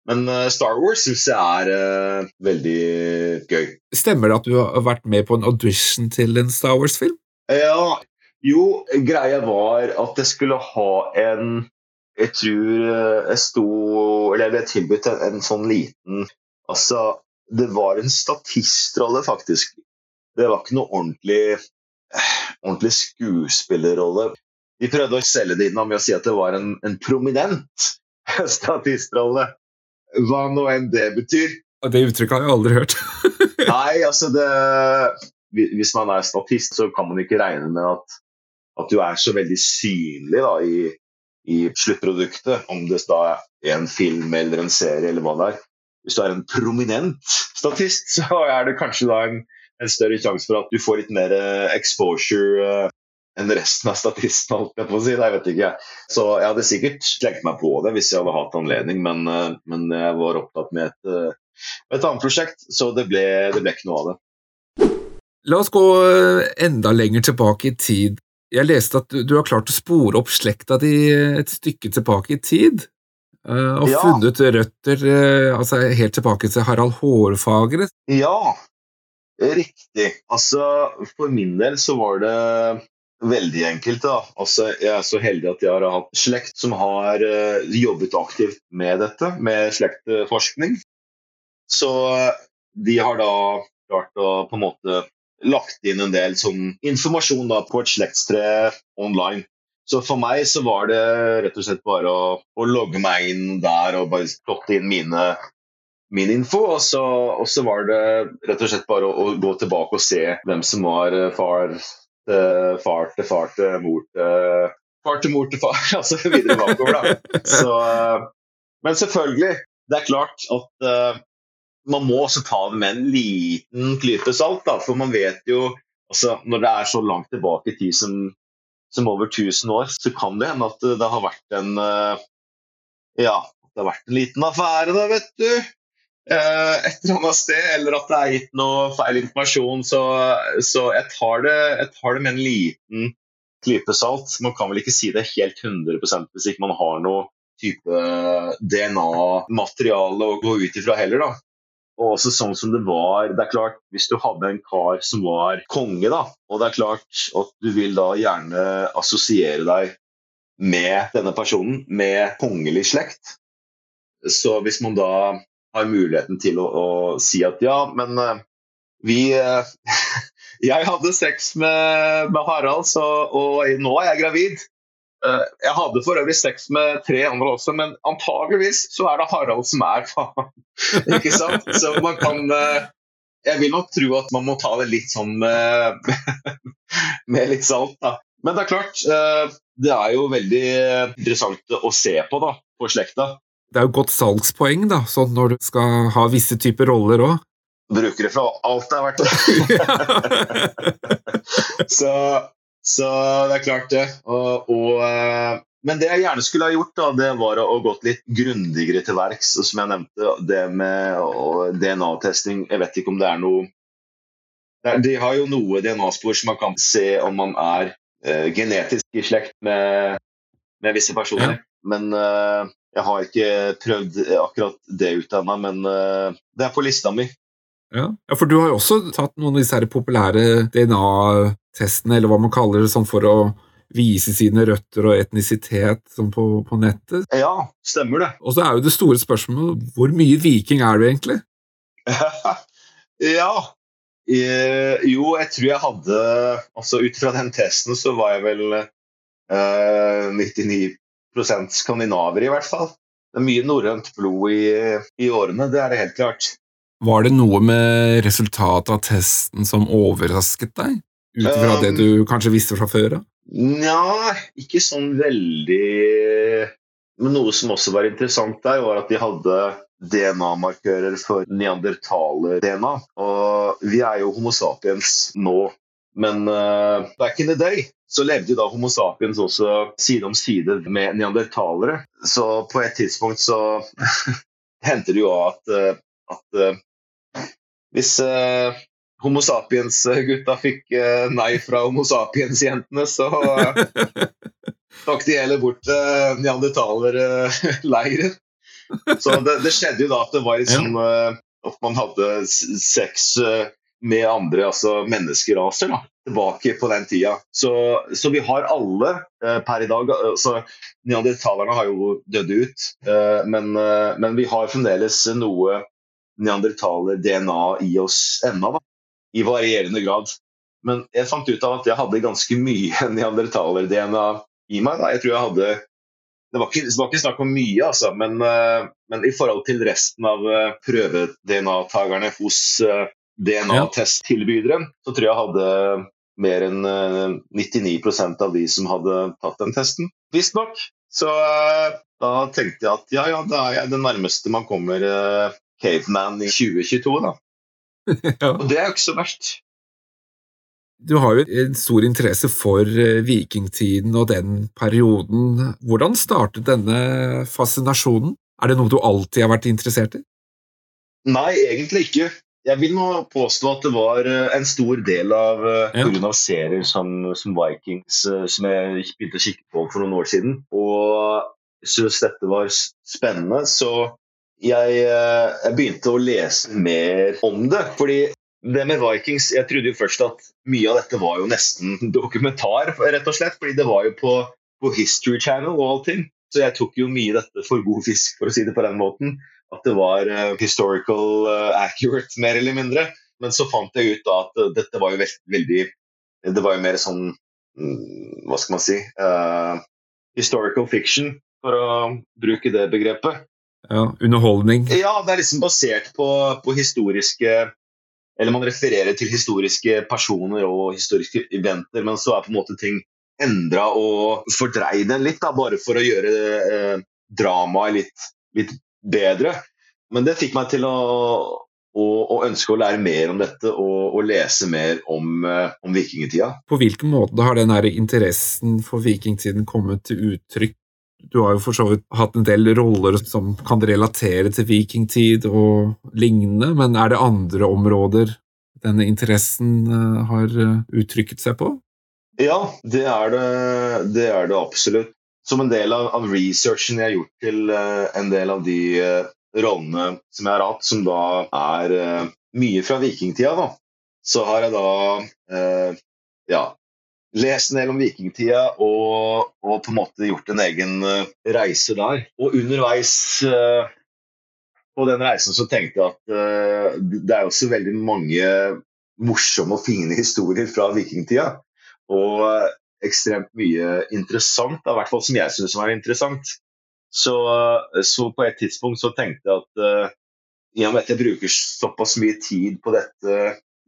Speaker 1: Men Star Wars syns jeg er veldig gøy.
Speaker 2: Stemmer det at du har vært med på en audition til en Star Wars-film?
Speaker 1: Ja, jo, greia var at jeg skulle ha en Jeg tror eh, jeg sto Eller jeg ble tilbudt en, en sånn liten Altså, det var en statistrolle, faktisk. Det var ikke noe ordentlig, ordentlig skuespillerrolle. De prøvde å selge det inn med å si at det var en, en prominent statistrolle. Hva nå enn det betyr.
Speaker 2: Det uttrykket har jeg aldri hørt.
Speaker 1: Nei, altså det Hvis man er statist, så kan man ikke regne med at at du er så veldig synlig da, i, i, sluttproduktet, om det da er en film eller en serie eller hva det er. Hvis du er en prominent statist, så er det kanskje da en, en større sjanse for at du får litt mer uh, exposure uh, enn resten av statistene, holdt jeg på å si. Jeg vet ikke. Så jeg hadde sikkert slengt meg på det hvis jeg hadde hatt anledning, men, uh, men jeg var opptatt med et, et annet prosjekt, så det ble, det ble ikke noe av det.
Speaker 2: La oss gå enda lenger tilbake i tid. Jeg leste at du, du, har klart å spore opp slekta di et stykke tilbake i tid. Uh, og ja. funnet røtter uh, altså helt tilbake til Harald Hårfagre.
Speaker 1: Ja, riktig. Altså, for min del så var det veldig enkelt. da. Altså, jeg er så heldig at jeg har hatt slekt som har jobbet aktivt med dette, med slektforskning. Så de har da klart å på en måte lagt inn en del sånn informasjon da, på et slektstre online. Så for meg så var det rett og slett bare å, å logge meg inn der og bare plotte inn mine, min info. Og så, og så, var det rett og slett bare å, å, gå tilbake og se hvem som var eh, far til far til far til mor til far til mor til far, altså videre bakover, da. Så, eh, men selvfølgelig, det er klart at man må også ta det med en liten klype salt. Da, for man vet jo altså, Når det er så langt tilbake i tid som, som, over 1000 år, så kan det hende at det har vært en uh, Ja, det har vært en liten affære, da, vet du. Uh, et eller annet sted, eller at det er gitt noe feil informasjon. Så, så jeg, tar det, jeg, tar det, med en liten klype salt. Man kan vel ikke si det helt 100 hvis ikke man har noe type DNA-materiale å gå ut ifra heller. da. Og også sånn som det var Det er klart, hvis du hadde en kar som var konge, da, og det er klart at du vil da gjerne assosiere deg med denne personen, med kongelig slekt, så hvis man da har muligheten til å, å si at ja, men uh, vi uh, Jeg hadde sex med, med Harald, så, og nå er jeg gravid. Uh, jeg hadde for øvrig sex med tre andre også, men antageligvis så er det Harald som er faen. Ikke sant? Så man kan Jeg vil nok tro at man må ta det litt sånn med, med litt salt, da. Men det er klart, det er jo veldig interessant å se på da, på slekta.
Speaker 2: Det er jo godt salgspoeng da, sånn når du skal ha visse typer roller òg.
Speaker 1: Bruker det fra alt det er verdt. så, så, det er klart, det. Og, og, eh, men det jeg gjerne skulle ha gjort, da, det var å, gått litt grundigere til verks. Som jeg nevnte, det med DNA-testing Jeg vet ikke om det er noe De har jo noe DNA-spor som man kan se om man er uh, genetisk i slekt med, med visse personer. Ja. Men uh, jeg har ikke prøvd akkurat det ut ennå, men uh, det er på lista mi.
Speaker 2: Ja. ja. for du har jo også tatt noen av disse her populære DNA-testene, eller hva man kaller det, sånn for å vise sine røtter og etnisitet sånn på, på, nettet.
Speaker 1: Ja, stemmer det.
Speaker 2: Og så er jo det store spørsmålet hvor mye viking er du egentlig?
Speaker 1: ja. Eh, jo, jeg tror jeg hadde Altså ut fra den testen så var jeg vel eh, 99% skandinaver, i hvert fall. Det er mye norrønt blod i, i, årene, det er det helt klart.
Speaker 2: Var det noe med resultatet av testen som overrasket deg? Ut ifra um, det du kanskje visste fra før av?
Speaker 1: Nja, ikke sånn veldig Men noe som også var interessant der, var at de hadde DNA-markører for neandertaler-DNA. Og vi er jo Homo sapiens nå, men uh, back in the day så levde jo da Homo sapiens også side om side med neandertalere. Så på et tidspunkt så hendte det jo at, eh, at uh, hvis uh, Homo sapiens-gutta fikk uh, nei fra Homo sapiens-jentene, så tok de heller bort uh, neandertalerleiren. Så det, det, skjedde jo da at det var liksom at man hadde sex med andre altså menneskeraser da, tilbake på den tida. Så, så vi har alle eh, per i dag altså, Neandertalerne har jo dødd ut, eh, men, eh, men, vi har fremdeles noe neandertaler-DNA i oss ennå, i varierende grad. Men jeg fant ut av at jeg hadde ganske mye neandertaler-DNA i meg. Da. Jeg tror jeg hadde det var, ikke, det var ikke snakk om mye, altså, men, uh, men, i forhold til resten av uh, prøve-DNA-takerne hos uh, DNA-testtilbyderen, så tror jeg hadde mer enn 99 eh, av de som hadde tatt den testen. Visstnok. Så eh, da tenkte jeg at ja, ja, da er jeg det nærmeste man kommer caveman i 2022, da. ja. Og det er jo ikke så verst.
Speaker 2: Du har jo en stor interesse for vikingtiden og den perioden. Hvordan startet denne fascinasjonen? Er det noe du alltid har vært interessert i?
Speaker 1: Nei, egentlig ikke. Jeg vil nå påstå at det var eh, en stor del av uh, ja. av serier som, som Vikings som jeg begynte å kikke på for noen år siden. Og syntes dette var spennende, så jeg, uh, jeg, begynte å lese mer om det. Fordi det med Vikings Jeg trodde jo først at mye av dette var jo nesten dokumentar, rett og slett. Fordi det var jo på, på History Channel og allting. Så jeg tok jo mye dette for god fisk, for å si det på den måten at det var uh, historical uh, accurate, mer eller mindre. Men så fant jeg ut da at uh, dette var jo veld veldig Det var jo mer sånn mm, Hva skal man si Historical fiction, for å bruke det begrepet.
Speaker 2: Ja, Underholdning?
Speaker 1: Ja, det er liksom basert på, på historiske Eller man refererer til historiske personer og historiske eventer, men så er på en måte ting endra og fordreid litt, da, bare for å gjøre eh, dramaet litt, litt bedre. Men det fikk meg til å, og, og, ønske å lære mer om dette og, og lese mer om, eh, om vikingtida.
Speaker 2: På hvilken måte har den interessen for vikingtiden kommet til uttrykk? Du har jo for så vidt hatt en del roller som kan relatere til vikingtid og lignende, men er det andre områder denne interessen eh, har eh, uttrykket seg på?
Speaker 1: Ja, det er det, det, er det absolutt. Som en del av, av, researchen jeg har gjort til uh, en del av de rollene som jeg har hatt, som da er mye fra vikingtida, da, så har jeg da ja, lest en del om vikingtida og, og, på en måte gjort en egen reise der. Og underveis på den reisen så tenkte jeg at det er også veldig mange morsomme og fine historier fra vikingtida. Og ekstremt mye interessant, i hvert fall som jeg syns var interessant. Så, så, på et tidspunkt så tenkte jeg at i og med at jeg bruker såpass mye tid på dette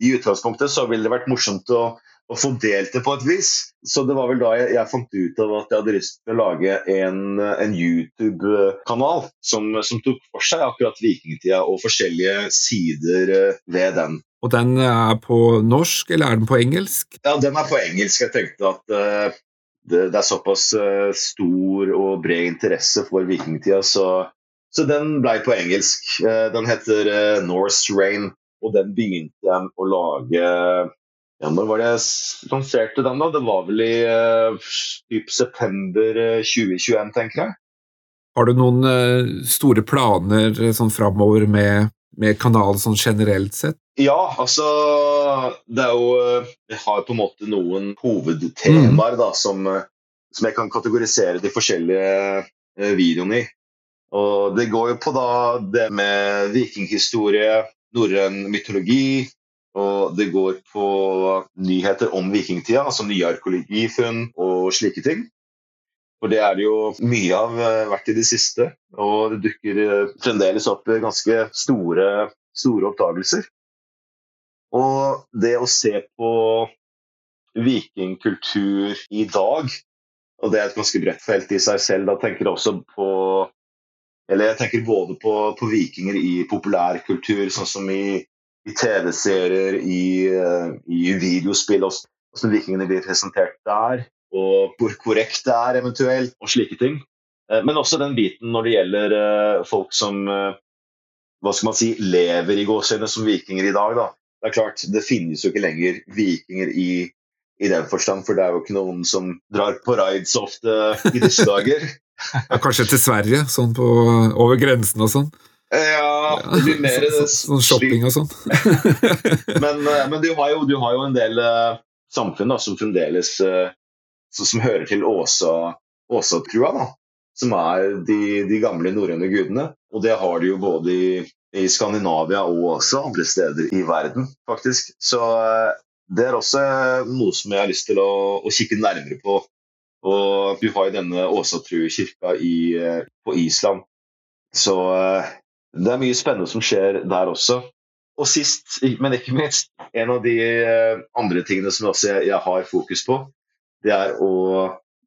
Speaker 1: i utgangspunktet, så ville det vært morsomt å, å fordelt det på et vis. Så det var vel da jeg, jeg fant ut av at jeg hadde lyst til å lage en, en YouTube-kanal som, som, tok for seg akkurat vikingtida og forskjellige sider eh, ved den.
Speaker 2: Og den er på norsk, eller er den på engelsk?
Speaker 1: Ja, den er på engelsk. Jeg tenkte at uh, det, det, er såpass uh, stor og bred interesse for vikingtida, så, så den blei på engelsk. Uh, den heter Norse Rain, og den begynte jeg å lage ja, Når var det jeg lanserte den? da? Det var vel i typ september 2021, tenker jeg.
Speaker 2: Har du noen store planer sånn framover med med kanalen sånn generelt sett?
Speaker 1: Ja, altså Det er jo Jeg har på en måte noen hovedtemaer mm. da, som, som, jeg kan kategorisere de forskjellige eh, videoene i. Og Det går jo på da det med vikinghistorie, norrøn mytologi, og det går på nyheter om vikingtida, altså nye arkeologifunn og slike ting. For det er det jo mye av eh, vært i det siste. Og det dukker eh, fremdeles opp ganske store, store oppdagelser. Og det å se på vikingkultur i dag, og det er et ganske bredt felt i seg selv, da tenker jeg også på Eller jeg tenker både på, på vikinger i populærkultur, sånn som i, i TV-serier, i, eh, i videospill, hvordan vikingene blir presentert der og hvor korrekt det er eventuelt, og slike ting. Eh, men også den biten når det gjelder eh, folk som hva skal man si, lever i gåsehudene som vikinger i dag. Da. Det er klart, det finnes jo ikke lenger vikinger i, i den forstand, for det er jo ikke noen som drar på raid så ofte i disse dager.
Speaker 2: ja, kanskje til Sverige, sånn på, over grensen og sånn?
Speaker 1: Ja, det blir mer
Speaker 2: Sånn så, så shopping og sånn.
Speaker 1: men, men du, har jo, du, har jo, en del uh, samfunn da, som fremdeles uh, som hører til Åsa-trua, da, som er de, de gamle norrøne gudene. Og det har de jo både i, i, Skandinavia og også andre steder i verden, faktisk. Så uh, det er også noe som jeg har lyst til å, å kikke nærmere på. Og du har jo denne Åsatrua-kirka eh, på Island. Så eh, det er mye spennende som skjer der også. Og sist, men ikke minst, en av de andre tingene som jeg, jeg har fokus på, det er å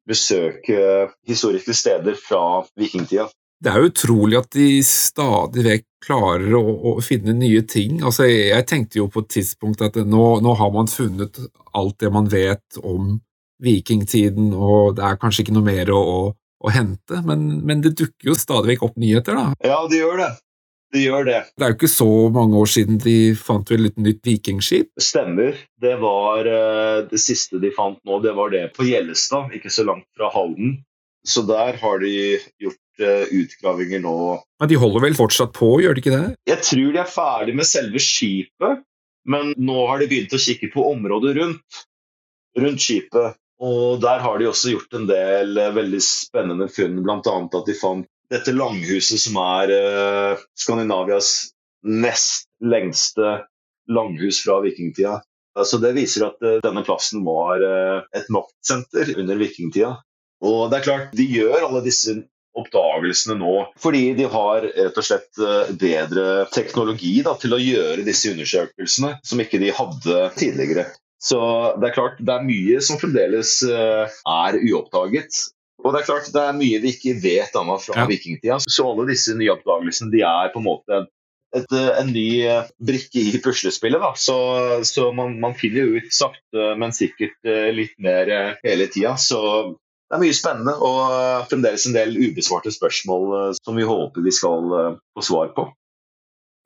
Speaker 1: besøke historiske steder fra vikingtida.
Speaker 2: Det er jo utrolig at de stadig vekk klarer å, å, finne nye ting. Altså, jeg tenkte jo på et tidspunkt at nå, nå, har man funnet alt det man vet om vikingtiden, og det er kanskje ikke noe mer å, å, å hente, men, men, det dukker jo stadig vekk opp nyheter, da.
Speaker 1: Ja, det gjør det. Det gjør det.
Speaker 2: Det er jo ikke så mange år siden de fant vel et nytt vikingskip?
Speaker 1: Stemmer. Det var eh, det siste de fant nå, det var det på Gjellestad, ikke så langt fra Halden. Så der har de gjort eh, utgravinger nå.
Speaker 2: Men de holder vel fortsatt på, gjør de ikke det?
Speaker 1: Jeg tror de er ferdig med selve skipet, men nå har de begynt å kikke på området rundt, rundt skipet. Og der har de også gjort en del eh, veldig spennende funn, bl.a. at de fant dette langhuset som er eh, Skandinavias nest lengste langhus fra vikingtida. Altså, det viser at eh, denne plassen var eh, et maktsenter under vikingtida. Og det er klart, de gjør alle disse oppdagelsene nå fordi de har rett og slett bedre teknologi da, til å gjøre disse undersøkelsene som ikke de hadde tidligere. Så det er klart, det er mye som fremdeles er uoppdaget. Og det er klart, det er mye vi ikke vet annet fra
Speaker 2: Ja.
Speaker 1: vikingtida. Så alle disse nye oppdagelsene de er på en måte et, eh, en ny eh, brikke i puslespillet. da. Så, så man, man finner jo ut sakte, men sikkert eh, litt mer hele tida. Så det er mye spennende og fremdeles en del ubesvarte spørsmål som vi håper vi skal få svar på.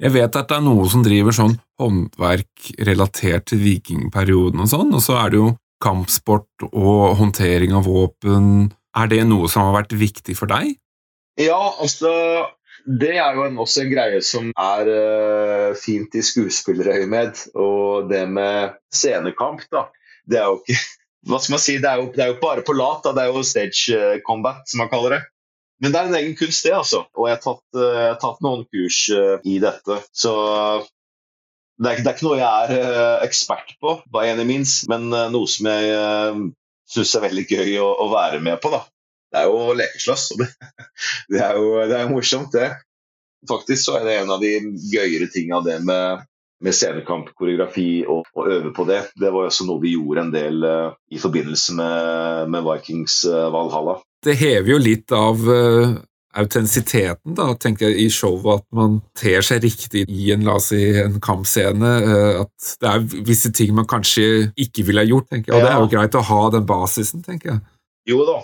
Speaker 2: Jeg vet at det er noe som driver sånn håndverk relatert til vikingperioden og sånn, og så er det jo kampsport og håndtering av våpen. Er det noe som har vært viktig for deg?
Speaker 1: Ja, altså Det er jo en, også en greie som er uh, fint i skuespillerøyemed. Og det med scenekamp, da. Det er jo ikke Hva skal man si? Det er jo, det er jo bare på lat. Da. Det er jo stage eh, combat, som man kaller det. Men det er en egen kunst, det, altså. Og jeg har tatt, uh, jeg har tatt noen kurs uh, i dette. Så det er, det er ikke noe jeg er ekspert på, by any means, men noe som jeg syns er veldig gøy å, å være med på. da. Det er jo lekeslåss, og det, det, er jo, det er morsomt, det. Faktisk så er det en av de gøyere tinga, det med, med scenekamp, koreografi og å øve på det. Det var også noe vi gjorde en del uh, i forbindelse med, med Vikings uh, Valhalla.
Speaker 2: Det hever jo litt av uh, autentisiteten, da, tenker jeg, i showet, at man ter seg riktig i en, la oss si, en kampscene. eh, at det er visse ting man kanskje ikke ville ha gjort, tenker jeg. Og det er jo greit å ha den basisen, tenker jeg.
Speaker 1: Jo da,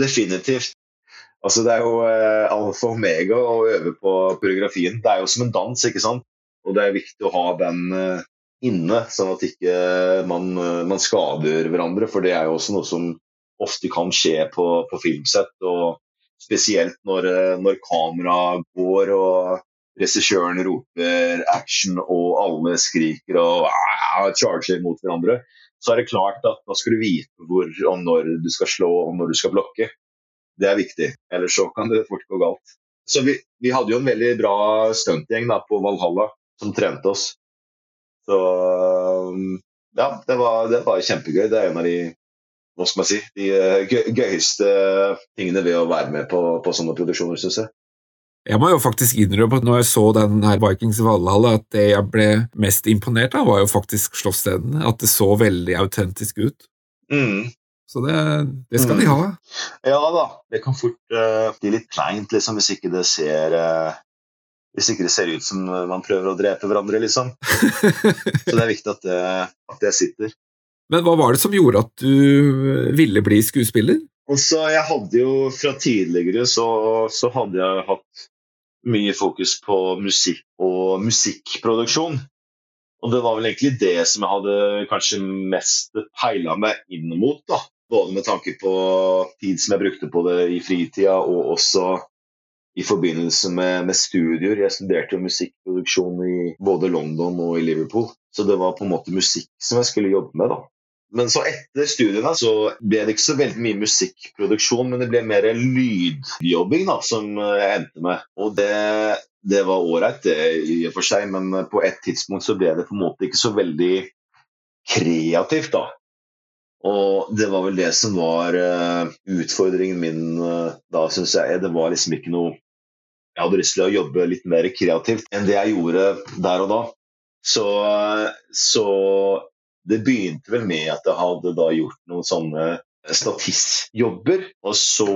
Speaker 1: definitivt. Altså, det er jo eh, alfa og omega å øve på koreografien. Det er jo som en dans, ikke sant? Og det er viktig å ha den eh, inne, sånn at ikke man, eh, man skader hverandre. For det er jo også noe som ofte kan skje på, på filmsett. Og spesielt når, eh, når kameraet går og regissøren roper action og alle skriker og charger mot hverandre så er det klart at da skal du vite hvor og når du skal slå og når du skal blokke. Det er viktig, ellers så kan det fort gå galt. Så vi, vi hadde jo en veldig bra stuntgjeng på Valhalla som trente oss. Så ja, det var, det var kjempegøy. Det er en av de hva skal man si, de eh, gøy, gøyeste tingene ved å være med på, på sånne produksjoner, syns jeg.
Speaker 2: Jeg må jo faktisk innrømme at når jeg så den her Vikings Valhalla, at det jeg ble mest imponert av, var jo faktisk slåssscenene. At det så veldig autentisk ut.
Speaker 1: Mm.
Speaker 2: Så det, det skal de
Speaker 1: Mm.
Speaker 2: ha.
Speaker 1: Ja da, det kan fort uh, bli litt kleint liksom, hvis ikke det ser uh, hvis ikke det ser ut som man prøver å drepe hverandre, liksom. Så det er viktig at det, at det sitter.
Speaker 2: Men hva var det som gjorde at du ville bli skuespiller?
Speaker 1: Altså, Jeg hadde jo fra tidligere så, så hadde jeg hatt mye fokus på musikk og musikkproduksjon. Og det var vel egentlig det som jeg hadde kanskje mest peila meg inn mot. da. Både med tanke på tid som jeg brukte på det i fritida, og også i forbindelse med, med studier. Jeg studerte jo musikkproduksjon i både London og i Liverpool, så det var på en måte musikk som jeg skulle jobbe med. da. Men så etter studiene så ble det ikke så veldig mye musikkproduksjon, men det ble mer lydjobbing da, som jeg endte med. Og det, det var ålreit, det i og for seg, men på et tidspunkt så ble det på en måte ikke så veldig kreativt, da. Og det var vel det som var eh, utfordringen min eh, da, syns jeg. Det var liksom ikke noe Jeg hadde lyst til å jobbe litt mer kreativt enn det jeg gjorde der og da. Så, så det begynte vel med at jeg hadde da gjort noen sånne statistjobber. Og så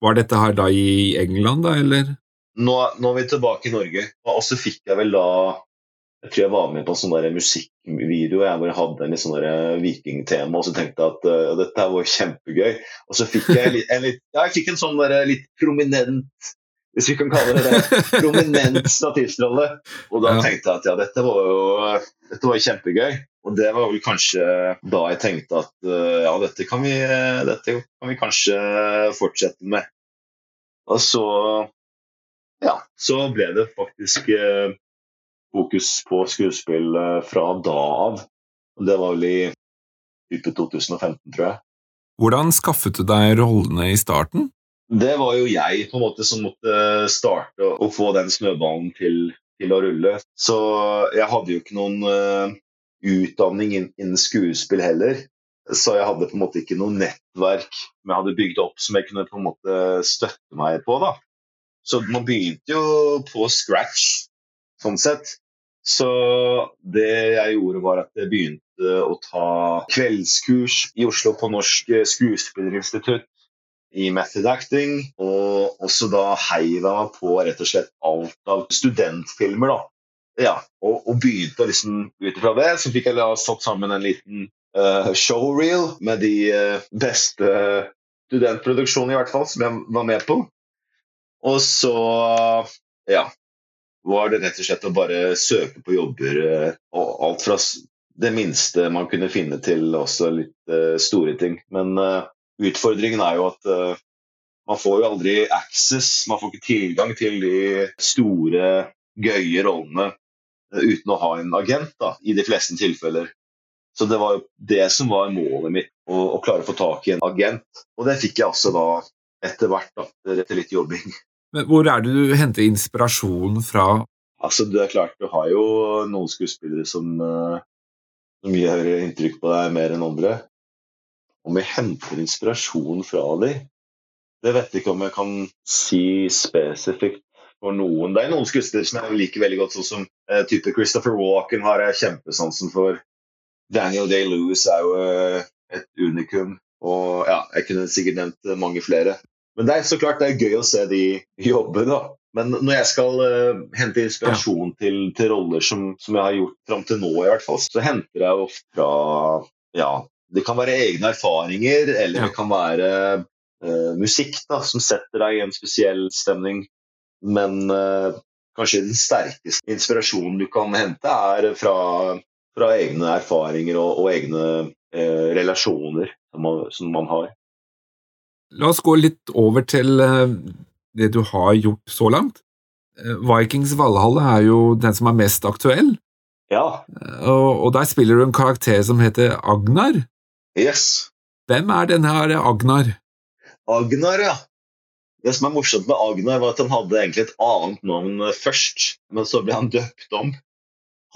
Speaker 2: Var dette her da i England, da, eller?
Speaker 1: nå, nå er vi tilbake i Norge. Og så fikk jeg vel da Jeg tror jeg var med på en sånn der musikkvideo jeg, hvor jeg hadde en litt sånn der vikingtema, og så tenkte jeg at uh, dette her var kjempegøy. Og så fikk jeg litt, en litt Ja, jeg fikk en sånn der litt prominent hvis vi kan kalle det det, prominent statistrolle. Og da
Speaker 2: Ja.
Speaker 1: tenkte jeg at ja, dette var jo dette var kjempegøy. Og det var vel kanskje da jeg tenkte at eh, ja, dette kan vi, eh, dette kan vi kanskje fortsette med. Og så ja, så ble det faktisk eh, fokus på skuespill fra da av. Og Det var vel i type 2015, tror jeg.
Speaker 2: Hvordan skaffet du deg rollene i starten?
Speaker 1: Det var jo jeg på en måte som måtte starte å få den snøballen til, til å rulle. Så jeg hadde jo ikke noen utdanning innen skuespill heller. Så jeg hadde på en måte ikke noe nettverk som jeg hadde bygd opp som jeg kunne på en måte støtte meg på. da. Så man begynte jo på scratch, sånn sett. Så det jeg gjorde, var at jeg begynte å ta kveldskurs i Oslo på Norsk Skuespillerinstitutt. i method acting. Og også da heiv på rett og slett alt av studentfilmer. da. Ja, og, og begynte liksom ut ifra det. Så fikk jeg da satt sammen en liten uh, showreel med de uh, beste studentproduksjonene, i hvert fall, som jeg var med på. Og så, ja var det rett og slett å bare søke på jobber. Uh, og alt fra det minste man kunne finne til også litt store ting. Men utfordringen er jo at man får jo aldri access, man får ikke tilgang til de store, gøye rollene uten å ha en agent, da, i de fleste tilfeller. Så det var jo det som var målet mitt, å, å klare å få tak i en agent. Og det fikk jeg også da etter hvert, da, etter litt jobbing.
Speaker 2: Men hvor er det du henter inspirasjon fra?
Speaker 1: Altså, det er klart, Du har jo noen skuespillere som, uh, som gjør inntrykk på deg mer enn andre. Om jeg henter inspirasjon fra dem, det vet jeg ikke om jeg kan si spesifikt for noen. Det er noen skuespillere som jeg liker veldig godt, sånn som uh, type Christopher Walken har jeg kjempesansen for. Daniel Day-Lewis er jo uh, et unikum. Og ja, jeg kunne sikkert nevnt mange flere. Men det er så klart det er gøy å se de jobbe, da. Men når jeg skal uh, hente inspirasjon ja. til, til, roller som, som, jeg har gjort fram til nå, i hvert fall, så henter jeg ofte fra ja, det kan være egne erfaringer, eller ja. det kan være uh, musikk da, som setter deg i en spesiell stemning. Men uh, kanskje den sterkeste inspirasjonen du kan hente, er fra, fra egne erfaringer og, og egne uh, relasjoner som man, som man, har.
Speaker 2: La oss gå litt over til uh, det du har gjort så langt. Vikings Valhalle er jo den som er mest aktuell.
Speaker 1: Ja.
Speaker 2: Og, og der spiller du en karakter som heter Agnar.
Speaker 1: Yes.
Speaker 2: Hvem er denne her Agnar?
Speaker 1: Agnar, ja. Det som er morsomt med Agnar, var at han hadde egentlig et annet navn først, men så ble han døpt om.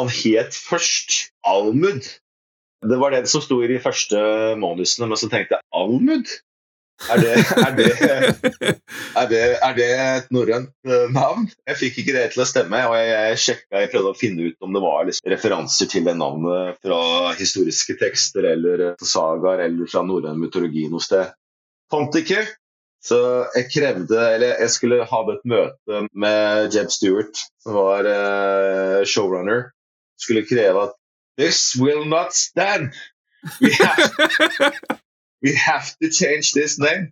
Speaker 1: Han het først Almud. Det var det som sto i de første manusene, men så tenkte jeg Almud? Er det, er det, er det, er det et norrønt eh, navn? Jeg fikk ikke det til å stemme. og Jeg sjekka, jeg prøvde å finne ut om det var liksom referanser til det navnet fra historiske tekster eller sagaer eller fra norrøn mytologi noe sted. Fant ikke. Så jeg krevde, eller jeg skulle ha et møte med Jeb Stewart, som var uh, showrunner. Skulle kreve at This will not stand! We have, we have to change this name.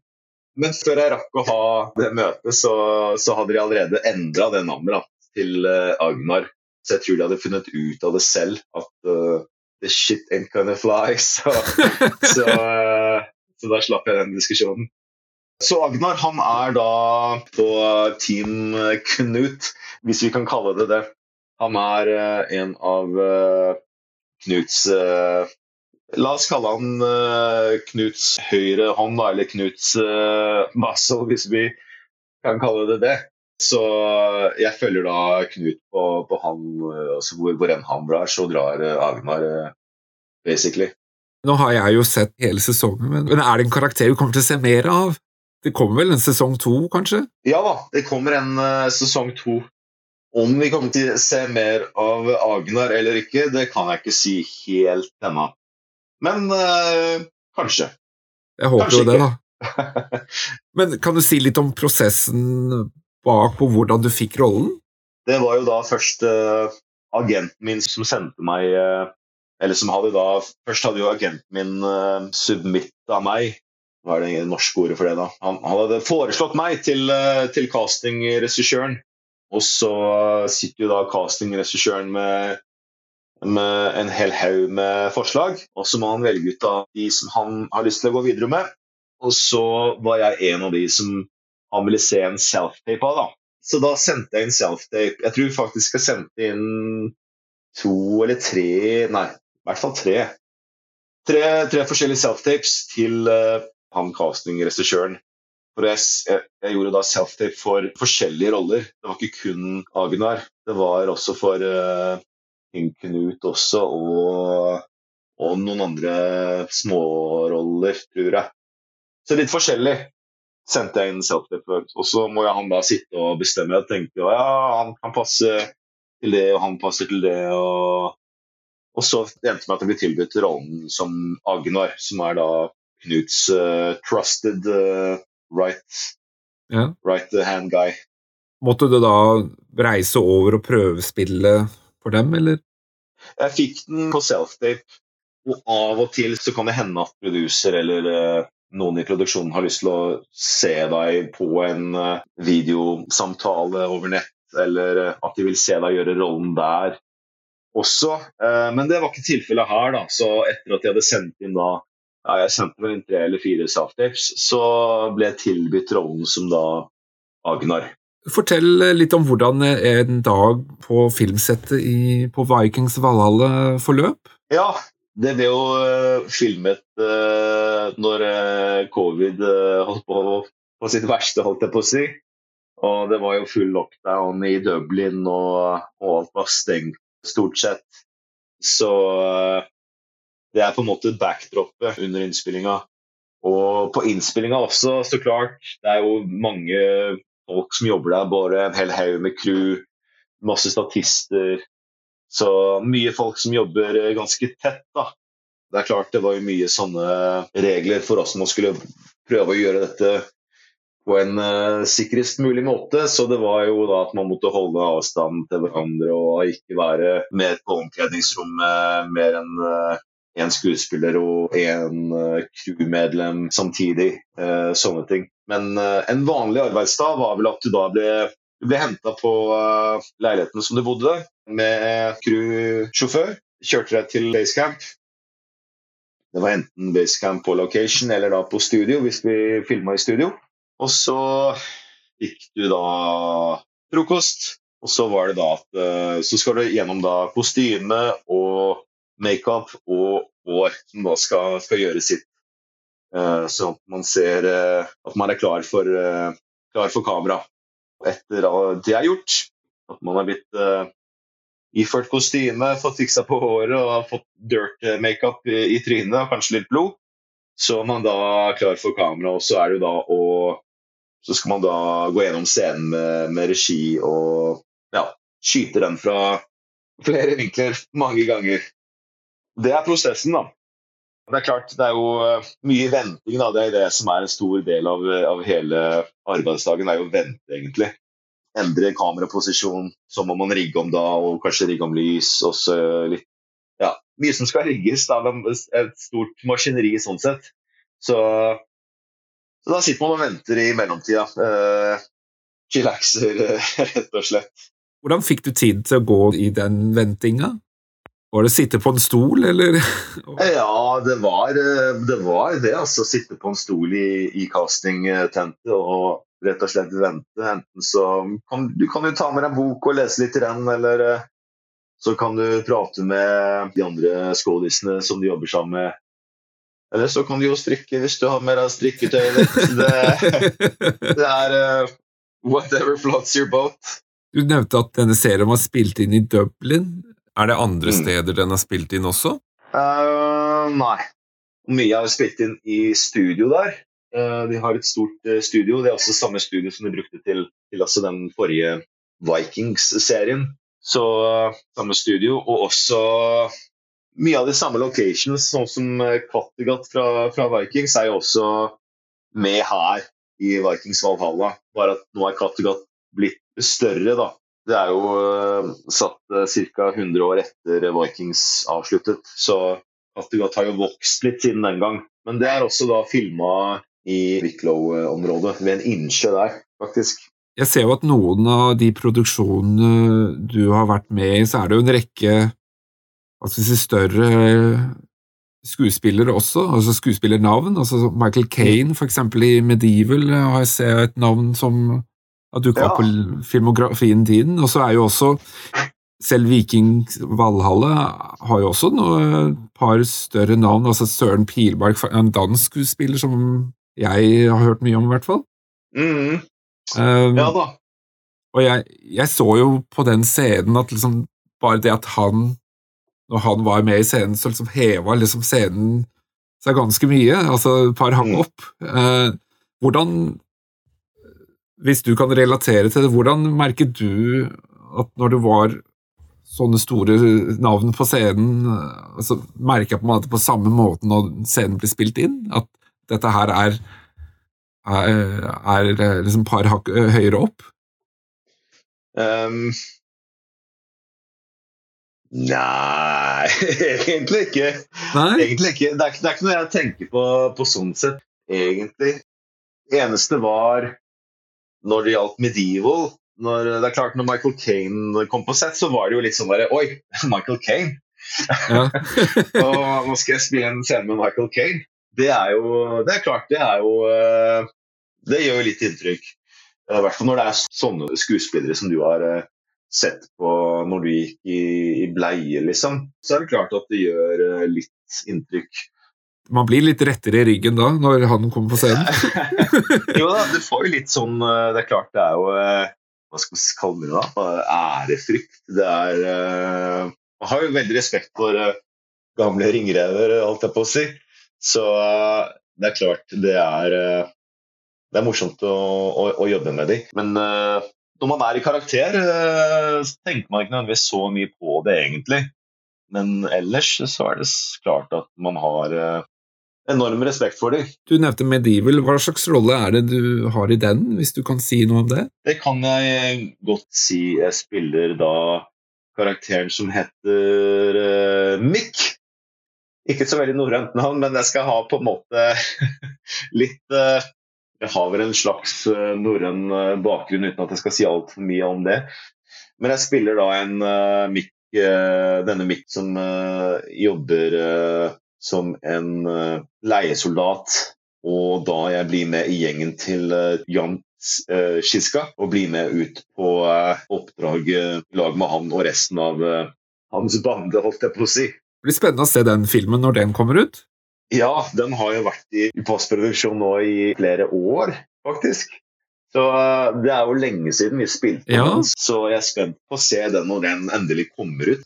Speaker 1: Men før jeg rakk å ha det møtet, så, så hadde de allerede endra det navnet da, til uh, Agnar. Så jeg tror de hadde funnet ut av det selv, at uh, the shit ain't gonna fly. Så, så, så da slapp jeg den diskusjonen. Så Agnar han er da på Team Knut, hvis vi kan kalle det det. Han er uh, en av uh, Knuts uh, La oss kalle han Knuts høyre hånd, eller Knuts muscle, hvis vi kan kalle det det. Så jeg følger da Knut på, på han, altså hvor, hvor enn han drar, så drar Agnar, basically.
Speaker 2: Nå har jeg jo sett hele sesongen, men er det en karakter du kommer til å se mer av? Det kommer vel en sesong to, kanskje?
Speaker 1: Ja da, det kommer en uh, sesong to. Om vi kommer til å se mer av Agnar eller ikke, det kan jeg ikke si helt ennå. Men uh, kanskje.
Speaker 2: Jeg håper kanskje jo det, da. Men kan du si litt om prosessen bak på hvordan du fikk rollen?
Speaker 1: Det var jo da først uh, agenten min som sendte meg Eller som hadde da Først hadde jo agenten min uh, submitta meg hva er det norske ordet for det, da? Han, han hadde foreslått meg til, eh, til castingregissøren. Og så sitter jo da castingregissøren med, med en hel haug med forslag, og så må han velge ut av de som han har lyst til å gå videre med. Og så var jeg en av de som han ville se en self-tape av. da. Så da sendte jeg inn self-tape. Jeg tror faktisk jeg sendte inn to eller tre Nei, i hvert fall tre. Tre, tre forskjellige self-tapes til han castingregissøren. For jeg, jeg, gjorde da self-tape for forskjellige roller. Det var ikke kun Agnar. Det var også for uh, Knut også, og, og, noen andre småroller, tror jeg. Så litt forskjellig sendte jeg inn self-tape. Og så må jeg han da sitte og bestemme. Jeg tenkte ja, han kan passe til det, og han passer til det. Og, og så endte det med at jeg ble tilbudt rollen som Agnar, som er da Knuts uh, trusted uh, right,
Speaker 2: Ja.
Speaker 1: right hand guy.
Speaker 2: Måtte du da reise over og prøvespille for dem, eller?
Speaker 1: Jeg fikk den på self-tape, og av og til så kan det hende at producer eller eh, noen i produksjonen har lyst til å se deg på en eh, videosamtale over nett, eller eh, at de vil se deg gjøre rollen der også. Eh, men det var ikke tilfellet her, da. Så etter at jeg hadde sendt inn da ja, jeg sendte vel inn tre eller fire self-tapes, så ble jeg tilbudt rollen som da Agnar.
Speaker 2: Fortell litt om hvordan en dag på filmsettet i, på Vikings Valhall forløp.
Speaker 1: Ja, det ble jo uh, filmet uh, når uh, covid holdt på på sitt verste, holdt jeg på å si. Og det var jo full lockdown i Dublin, og, og alt var stengt stort sett. Så det er på en måte backdroppet under innspillinga. Og på innspillinga også, så klart. Det er jo mange folk som jobber der. Bare en hel haug med crew, masse statister. Så mye folk som jobber ganske tett, da. Det er klart det var jo mye sånne regler for oss som skulle prøve å gjøre dette på en uh, sikrest mulig måte. Så det var jo da at man måtte holde avstand til hverandre og ikke være med på omkledningsrommet mer enn uh, én skuespiller og én uh, crewmedlem samtidig. Uh, sånne ting. Men uh, en vanlig arbeidsdag var vel at du da ble, du ble henta på leiligheten som du bodde med crewsjåfør. Kjørte deg til basecamp. Det var enten basecamp på location eller da på studio, hvis vi filma i studio. Og så fikk du da frokost, og så var det da at så skal du gjennom da kostyme og makeup og hår som da skal, skal gjøre sitt. Uh, sånn at man ser uh, at man er klar for, uh, klar for kamera. Etter at det er gjort, at man har blitt iført kostyme, fått fiksa på håret og fått dirt makeup i, i trynet og kanskje litt blod, så er man da klar for kamera. Og så er det da å Så skal man da gå gjennom scenen med, med regi og ja, skyte den fra flere vinkler mange ganger. Det er prosessen, da. Det er klart, det er jo mye venting. da, Det er det som er en stor del av, av hele arbeidsdagen. Det er jo å vente, egentlig. Endre kameraposisjon, så må man rigge om da, og kanskje rigge om lys. og så litt, ja, Mye som skal rigges. da, Et stort maskineri sånn sett. Så, så da sitter man og venter i mellomtida. Eh, chillaxer, rett og slett.
Speaker 2: Hvordan fikk du tid til å gå i den ventinga? Var det å sitte på en stol, eller?
Speaker 1: ja, det var det, var det altså. Sitte på en stol i, i castingtentet og rett og slett vente. Enten så kan du kan jo ta med deg en bok og lese litt i den, eller så kan du prate med de andre skådisene som du jobber sammen med. Eller så kan du jo strikke hvis du har med deg strikketøyet ditt. Det, det er uh, whatever floats your boat.
Speaker 2: Du nevnte at denne serien var spilt inn i Dublin. Er det andre steder den har spilt inn også?
Speaker 1: Uh, nei. Mye er spilt inn i studio der. Uh, de har et stort uh, studio. Det er også samme studio som de brukte til, til altså den forrige Vikings-serien. Så samme studio, og også mye av de samme locations, sånn som Kattegat fra, fra, Vikings, er jo også med her i Vikings Valhalla. Bare at nå er Kattegat blitt større, da. Det er jo uh, satt uh, ca. 100 år etter Vikings avsluttet, så Kattegat har jo vokst litt siden den gang. Men det er også da filma i Wicklow-området, ved en innsjø der, faktisk.
Speaker 2: Jeg ser jo at noen av de produksjonene du har vært med i, så er det jo en rekke altså si, større skuespillere også, altså skuespillernavn. altså Michael Kane, for eksempel i Medieval, har jeg sett et navn som har dukka opp
Speaker 1: Ja.
Speaker 2: på filmografien din. Og så er jo også selv Viking Valhalle har jo også noe, et par større navn. altså Søren Pilbark, en dansk skuespiller som jeg har hørt mye om, i hvert fall.
Speaker 1: Mm.
Speaker 2: Um,
Speaker 1: Ja da.
Speaker 2: og jeg, jeg så jo på den scenen at liksom bare det at han, når han var med i scenen, så liksom heva liksom scenen seg ganske mye, altså et par hang
Speaker 1: Mm.
Speaker 2: opp. Eh, hvordan, hvis du kan relatere til det, hvordan merket du at når det var sånne store navn på scenen, så merka merker det på samme måte når scenen blir spilt inn, at dette her er er, er liksom par hakk høyere opp?
Speaker 1: Um, nei, egentlig ikke.
Speaker 2: Nei?
Speaker 1: Egentlig ikke. Det er, det er ikke noe jeg tenker på på sånn sett, egentlig. Det eneste var når det gjaldt Medieval. Når, det er klart, når Michael Kane kom på sett, så var det jo litt sånn bare Oi, Michael Kane!
Speaker 2: Ja.
Speaker 1: og nå skal jeg spille en scene med Michael Kane. Det er jo Det er klart, det er jo eh, Det gjør jo litt inntrykk. Eh, I hvert fall når det er sånne skuespillere som du har eh, sett på når du gikk i, i bleie, liksom. Så er det klart at det gjør litt inntrykk.
Speaker 2: Man blir litt rettere i ryggen da, når han kommer på scenen.
Speaker 1: jo da, du får jo litt sånn eh, Det er klart det er jo eh, Hva skal vi kalle det da? Ærefrykt. Det er eh, Man har jo veldig respekt for gamle ringrever, alt jeg på å si. Så det er klart det er Det er morsomt å, å, å jobbe med dem. Men når man er i karakter, så tenker man ikke nødvendigvis så mye på det, egentlig. Men ellers så er det klart at man har enorm respekt for dem.
Speaker 2: Du nevnte Medieval. Hva slags rolle er det du har i den, hvis du kan si noe om det?
Speaker 1: Det kan jeg godt si. Jeg spiller da karakteren som heter uh, Mick. Ikke så veldig norrønt navn, men jeg skal ha på en måte litt uh, Jeg har vel en slags uh, norrøn bakgrunn, uten at jeg skal si altfor mye om det. Men jeg spiller da en Mick, denne Mick som jobber som en eh, leiesoldat. Og da jeg blir med i gjengen til eh, Jan eh, Skiska og blir med ut på oppdrag eh, i lag med han og resten av hans bande, holdt jeg på å si.
Speaker 2: Det blir spennende å se den filmen når den kommer ut.
Speaker 1: Ja, den har jo vært i postproduksjon nå i flere år, faktisk. Så det er jo lenge siden vi spilte
Speaker 2: Ja.
Speaker 1: den, så jeg er spent på å se den når den endelig kommer ut.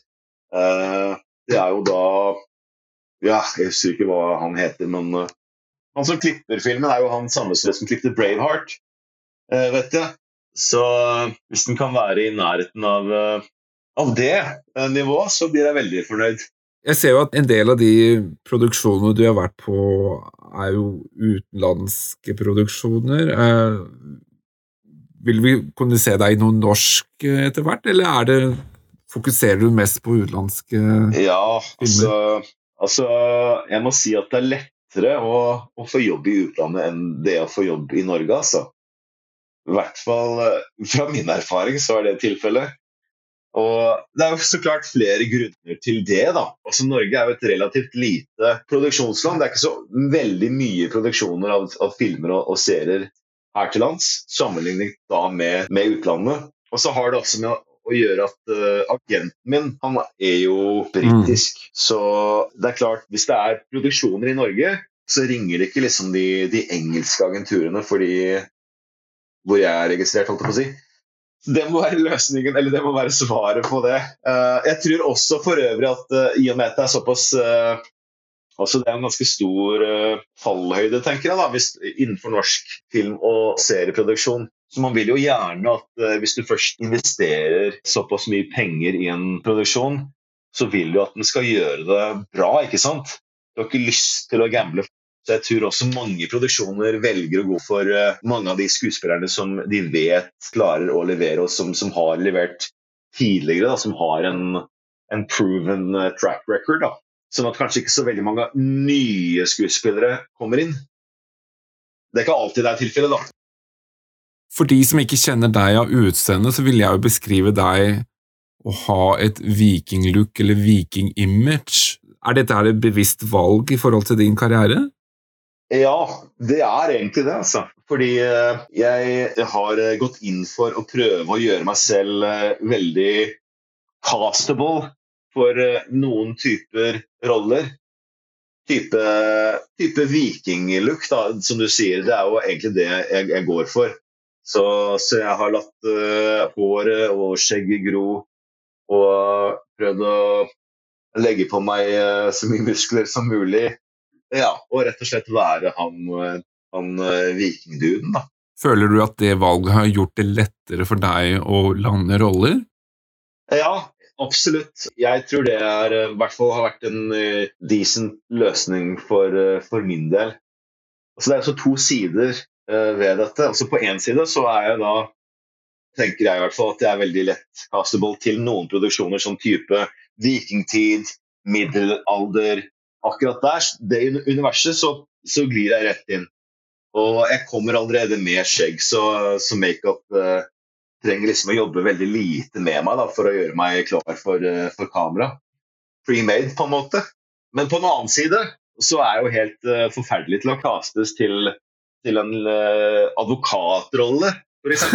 Speaker 1: Det er jo da Ja, jeg husker ikke hva han heter, men uh, han som klipper filmen, er jo han samme som som klippet Braveheart, uh, vet jeg. Så eh, hvis den kan være i nærheten av, av det nivået, så blir jeg veldig fornøyd.
Speaker 2: Jeg ser jo at en del av de produksjonene du har vært på, er jo utenlandske produksjoner. Vil vi kunne se deg i noe norsk etter hvert, eller er det, fokuserer du mest på utenlandske
Speaker 1: Ja, altså, altså Jeg må si at det er lettere å, å få jobb i utlandet enn det å få jobb i Norge, altså. I hvert fall eh, fra min erfaring så er det tilfellet. Og det er jo så klart flere grunner til det, da. Altså Norge er jo et relativt lite produksjonsland. Det er ikke så veldig mye produksjoner av, av filmer og, og serier her til lands, sammenlignet da med, med utlandet. Og så har det også med å, gjør at uh, agenten min, han er jo britisk. Så det er klart, hvis det er produksjoner i Norge, så ringer det ikke liksom de, de engelske agenturene fordi hvor jeg er registrert, holdt jeg på å si. Det må være løsningen, eller det må være svaret på det. Uh, jeg tror også for øvrig at uh, i og med at det er såpass Altså Det er en ganske stor uh, fallhøyde tenker jeg da, hvis, innenfor norsk film- og serieproduksjon. Så Man vil jo gjerne at eh, hvis du først investerer såpass mye penger i en produksjon, så vil du at den skal gjøre det bra. ikke sant? Du har ikke lyst til å gamble. Så jeg tror også mange produksjoner velger å gå for eh, mange av de skuespillerne som de vet klarer å levere, og som, som har levert tidligere, da, som har en, en proven eh, track record. da. Sånn at kanskje ikke så veldig mange nye skuespillere kommer inn. Det er ikke alltid det er tilfellet, da.
Speaker 2: For de som ikke kjenner deg av utseende, så vil jeg jo beskrive deg å ha et vikinglook eller vikingimage. Er dette her et bevisst valg i forhold til din karriere?
Speaker 1: Ja, det er egentlig det, altså. Fordi eh, jeg har eh, gått inn for å prøve å gjøre meg selv eh, veldig castable for noen typer roller. Type, type vikinglook, som du sier. Det er jo egentlig det jeg, jeg går for. Så, så jeg har latt uh, håret og skjegget gro og prøvd å legge på meg uh, så mye muskler som mulig. Ja, og rett og slett være han, eh, han uh, vikingduden, da.
Speaker 2: Føler du at det valget har gjort det lettere for deg å lande roller?
Speaker 1: Ja, absolutt. Jeg tror det er, i hvert fall har vært en decent løsning for, for min del. Altså, det er altså to sider ved dette. Altså På én side så er jeg da tenker jeg i hvert fall at det er veldig lett castable til noen produksjoner som type vikingtid, middelalder Akkurat der, det universet, så, så glir jeg rett inn. Og jeg kommer allerede med skjegg, så, så makeup uh, trenger liksom å jobbe veldig lite med meg da, for å gjøre meg klar for, uh, for kamera. Pre-made, på en måte. Men på en annen side så er jeg jo helt uh, forferdelig til å castes til, til en uh, advokatrolle, f.eks.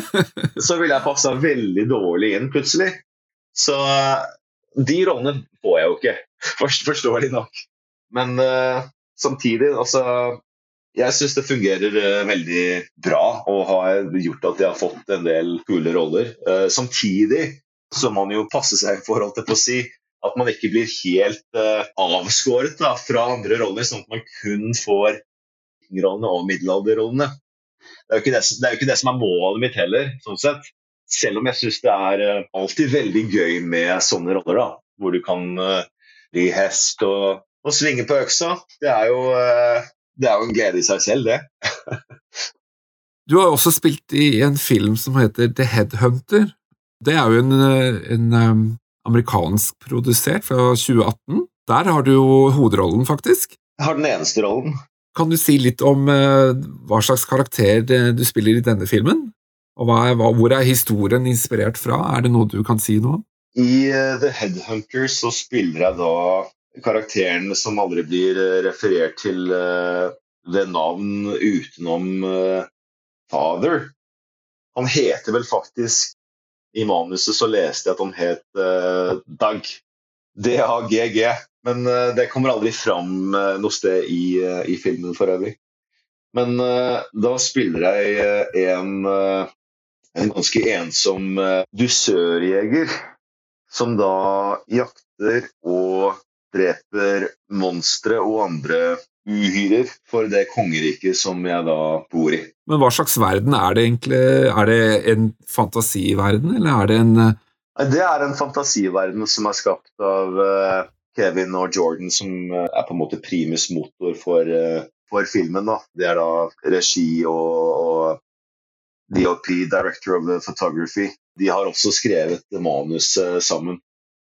Speaker 1: så ville jeg passa veldig dårlig inn plutselig. Så de rollene får jeg jo ikke, forståelig nok. Men samtidig, altså jeg syns det fungerer uh, veldig bra og har gjort at jeg har fått en del kule roller. Uh, samtidig så må man jo passe seg i forhold til å si at man ikke blir helt uh, avskåret da, fra andre roller, sånn at man kun får rollene og middelalderrollene. Det det, det er jo ikke det som er målet mitt heller, sånn sett. Selv om jeg syns det er alltid veldig gøy med sånne roller, da, hvor du kan bli hest og, og svinge på øksa. Det er jo det er jo en glede i seg selv, det.
Speaker 2: du har også spilt i en film som heter The Headhunter. Det er jo en, en um, amerikansk produsert fra 2018. Der har du jo hovedrollen, faktisk.
Speaker 1: Jeg har den eneste rollen.
Speaker 2: Kan du si litt om uh, hva slags karakter du spiller i denne filmen? Og er, hvor er historien inspirert fra? Er det noe du kan si noe om?
Speaker 1: I uh, The Headhunter så spiller jeg da karakteren som aldri blir eh, referert til ved navn utenom Father. Han heter vel faktisk I manuset så leste jeg at han het Dag. D-A-G-G. Men det kommer aldri fram noe sted i, i, filmen for øvrig. Men da spiller jeg en, en ganske ensom dusørjeger som da jakter og dreper monstre og andre uhyrer for det kongeriket som jeg da bor i.
Speaker 2: Men hva slags verden er det egentlig? Er det en fantasiverden, eller er det en
Speaker 1: Det er en fantasiverden som er skapt av Kevin og Jordan, som uh, er på en måte primus motor for, uh, for filmen. Da. Det er da regi og, og DOP, Director of Photography. De har også skrevet manus sammen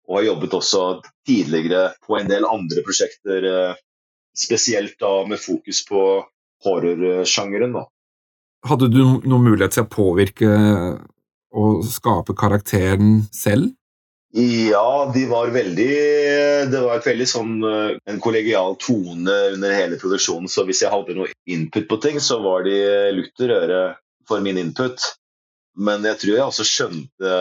Speaker 1: og har jobbet også tidligere på en del andre prosjekter, eh, spesielt da med fokus på horrorsjangeren.
Speaker 2: Hadde du noen mulighet til å påvirke og skape karakteren selv?
Speaker 1: Ja, de var veldig Det var et veldig sånn eh, en kollegial tone under hele produksjonen. Så hvis jeg hadde noe input på ting, så var de lutter øre for min input. Men jeg tror jeg også skjønte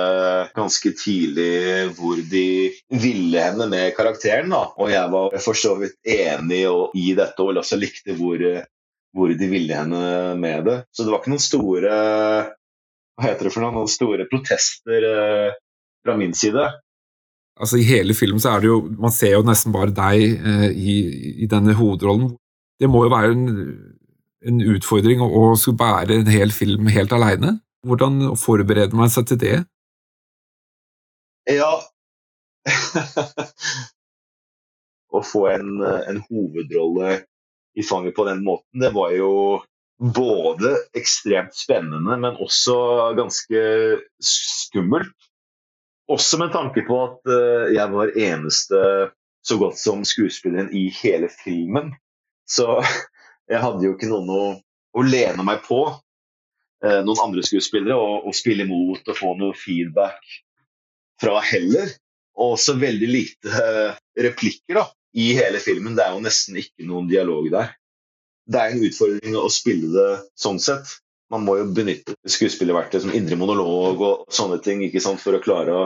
Speaker 1: ganske tidlig hvor de ville henne med karakteren. Da. Og jeg var for så vidt enig i dette og også likte hvor, hvor, de ville henne med det. Så det var ikke noen store hva heter det for noe, noen store protester eh, fra min side.
Speaker 2: Altså I hele filmen så er det jo Man ser jo nesten bare deg eh, i, i, denne hovedrollen. Det må jo være en, en utfordring å, å skulle bære en hel film helt aleine? Hvordan forbereder man seg til det?
Speaker 1: Ja Å få en, en, hovedrolle i fanget på den måten, det var jo både ekstremt spennende, men også ganske skummelt. Også med tanke på at uh, jeg var eneste så godt som skuespilleren i hele filmen. Så jeg hadde jo ikke noen å, å lene meg på. Eh, noen andre skuespillere og, spille imot og få noe feedback fra heller. Og også veldig lite uh, replikker da, i hele filmen. Det er jo nesten ikke noen dialog der. Det er en utfordring å spille det sånn sett. Man må jo benytte skuespillerverktøy som indre monolog og sånne ting ikke sant, for å klare å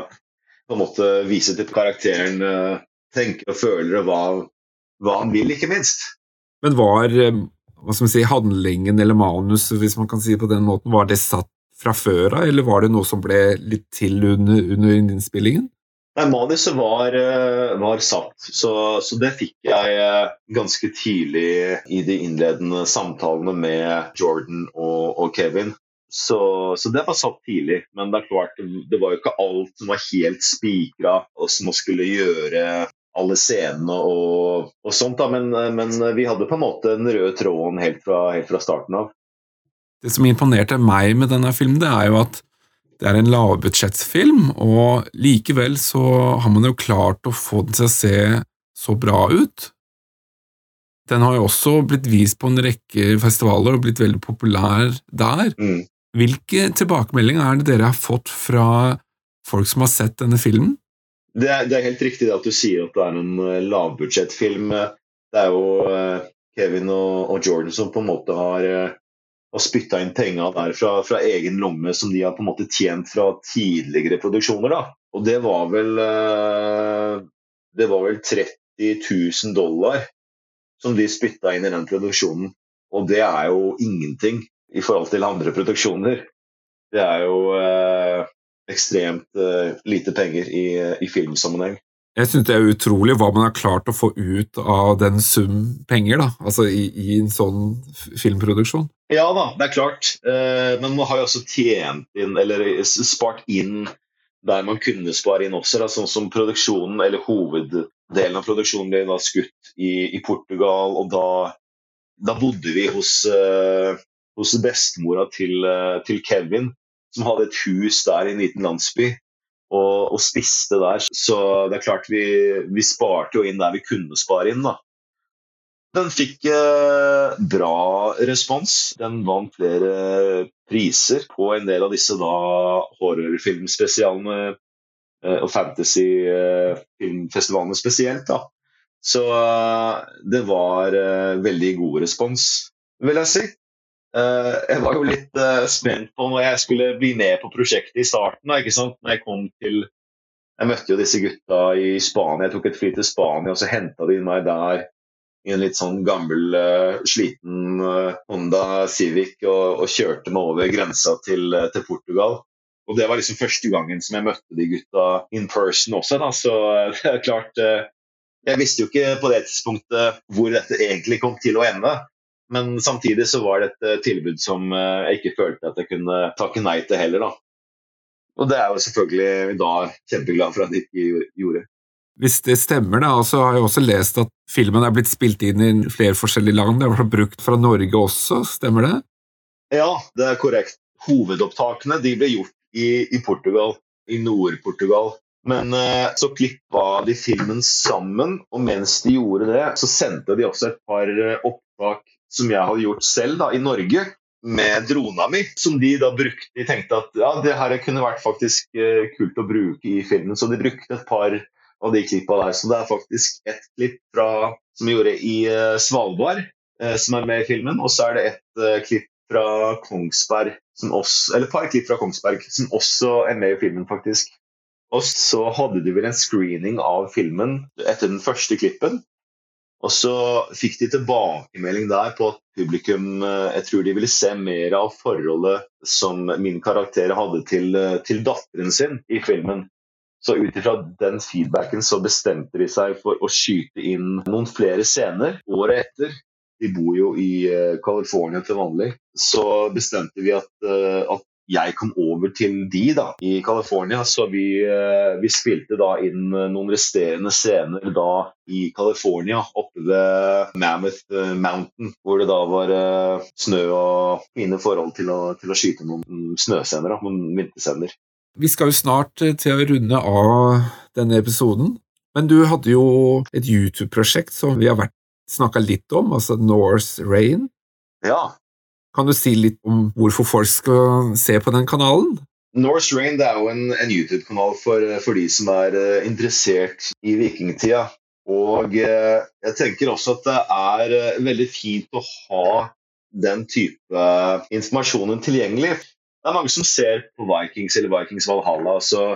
Speaker 1: på en måte vise til karakteren uh, tenker og føler og hva, hva han vil, ikke minst.
Speaker 2: Men var hva skal man si, handlingen eller manuset, hvis man kan si det på den måten, var det satt fra før av, eller var det noe som ble litt til under, under innspillingen?
Speaker 1: Nei, Manuset var, eh, var satt, så, så, det fikk jeg eh, ganske tidlig i de innledende samtalene med Jordan og, og Kevin. Så, så, det var satt tidlig. Men det er klart, det var jo ikke alt som var helt spikra, og som man skulle gjøre alle scenene og, og sånt. Da. Men, men, vi hadde på en måte den røde tråden helt fra, helt fra starten av.
Speaker 2: Det som imponerte meg med denne filmen, det er jo at det er en lavbudsjettsfilm, og likevel så har man jo klart å få den til å se så bra ut. Den har jo også blitt vist på en rekke festivaler og blitt veldig populær der.
Speaker 1: Mm.
Speaker 2: Hvilke tilbakemeldinger er det dere har fått fra folk som har sett denne filmen?
Speaker 1: Det er, det er helt riktig at du sier at det er en uh, lavbudsjettfilm. Det er jo uh, Kevin og, og, Jordan som på en måte har, har spytta inn penga der fra, fra, egen lomme som de har på en måte tjent fra tidligere produksjoner. da. Og det var vel Det var vel 30 000 dollar som de spytta inn i den produksjonen. Og det er jo ingenting i forhold til andre produksjoner. Det er jo eh, ekstremt eh, lite penger i, i filmsammenheng.
Speaker 2: Jeg syns det er utrolig hva man har klart å få ut av den sum penger, da, altså i, i en sånn filmproduksjon.
Speaker 1: Ja da, det er klart. Eh, men man har jo også tjent inn, eller spart inn der man kunne spare inn også. Sånn som produksjonen, eller hoveddelen av produksjonen ble da skutt i, i Portugal. Og da, da, bodde vi hos, uh, hos bestemora til, uh, til, Kevin, som hadde et hus der i en liten landsby. Og, og spiste der. Så det er klart vi, vi sparte jo inn der vi kunne spare inn. da. Den fikk eh, bra respons. Den vant flere priser på en del av disse da horrorfilmspesialene eh, og fantasyfilmfestivalene spesielt. da. Så eh, det var eh, veldig god respons, vil jeg si. Eh, jeg var jo litt eh, spent på når jeg skulle bli med på prosjektet i starten. Da, ikke sant? Når jeg kom til Jeg møtte jo disse gutta i Spania. Jeg tok et fly til Spania, og så henta de meg der i en litt sånn gammel, uh, sliten uh, Honda Civic og, og, kjørte meg over grensa til, uh, til, Portugal. Og Det var liksom første gangen som jeg møtte de gutta in person også. Da. Så det er klart Jeg visste jo ikke på det tidspunktet hvor dette egentlig kom til å ende. Men samtidig så var det et tilbud som jeg ikke følte at jeg kunne takke nei til heller. da. Og det er jo selvfølgelig da kjempeglad for at jeg ikke gjorde.
Speaker 2: Hvis det stemmer, da, så har jeg også lest at filmen er blitt spilt inn i flere forskjellige land. Det er brukt fra Norge også, stemmer det?
Speaker 1: Ja, det er korrekt. Hovedopptakene de ble gjort i, i Portugal, i Nord-Portugal. Men eh, så klippa de filmen sammen, og mens de gjorde det, så sendte de også et par eh, opptak som jeg hadde gjort selv da, i Norge, med drona mi, som de da brukte. De tenkte at ja, det her kunne vært faktisk eh, kult å bruke i filmen, så de brukte et par av de klippa der. Så det er faktisk ett klipp fra, som vi gjorde i uh, Svalbard, uh, som er med i filmen. Og så er det et uh, klipp fra Kongsberg, også, eller et par klipp fra Kongsberg som også er med i filmen, faktisk. Og så hadde de vel en screening av filmen etter den første klippen. Og så fikk de tilbakemelding der på at publikum jeg tror de ville se mer av forholdet som min karakter hadde til, til datteren sin i filmen. Så ut ifra den feedbacken så bestemte de seg for å skyte inn noen flere scener året etter. De bor jo i uh, California til vanlig. Så bestemte vi at, uh, at, jeg kom over til de da, i California. Så vi, uh, vi, spilte da inn noen resterende scener da i California, oppe ved Mammoth Mountain, hvor det da var snø og fine forhold til å, til å skyte noen snøscener, noen vinterscener.
Speaker 2: Vi skal jo snart eh, til å runde av denne episoden, men du hadde jo et YouTube-prosjekt som vi har snakka litt om, altså Norse Rain.
Speaker 1: Ja.
Speaker 2: Kan du si litt om hvorfor folk skal se på den kanalen?
Speaker 1: Norse Rain er jo en, en YouTube-kanal for, for, de som er uh, interessert i vikingtida. Og uh, jeg tenker også at det er veldig fint å ha den type informasjonen tilgjengelig det er mange som ser på Vikings eller Vikings Valhalla, og så,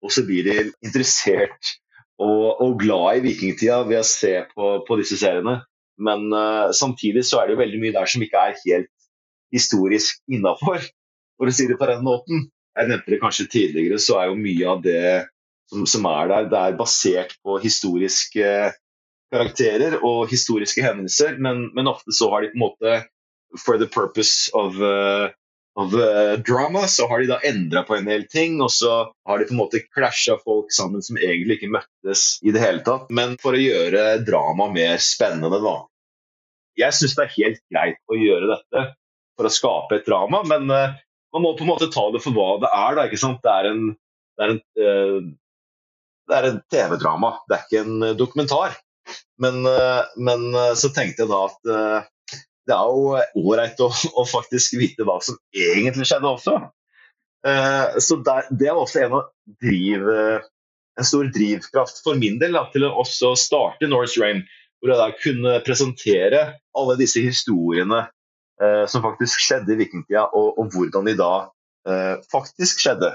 Speaker 1: og så blir de interessert og, og, glad i vikingtida ved å se på, på disse seriene. Men uh, samtidig så er det jo veldig mye der som ikke er helt historisk innafor, for å si det på den måten. Jeg nevnte det kanskje tidligere, så er jo mye av det som, som er der, det er basert på historiske karakterer og historiske hendelser, men, men ofte så har de på en måte for the purpose of uh, av uh, drama, så har de da endra på en del ting. Og så har de på en måte klasja folk sammen som egentlig ikke møttes i det hele tatt. Men for å gjøre drama mer spennende, da. Jeg syns det er helt greit å gjøre dette. for å skape et drama, men uh, man må på en måte ta det for hva det er. Da, ikke sant? Det er en, det er en, uh, det er en TV-drama, det er ikke en dokumentar. Men, men, så tenkte jeg da at det er jo ålreit å, å, faktisk vite hva som egentlig skjedde også. så der, det er også en, driv, en stor drivkraft for min del da, til å også starte Norse Rain hvor jeg da kunne presentere alle disse historiene uh, som faktisk skjedde i vikingtida, og, og, hvordan de da uh, faktisk skjedde.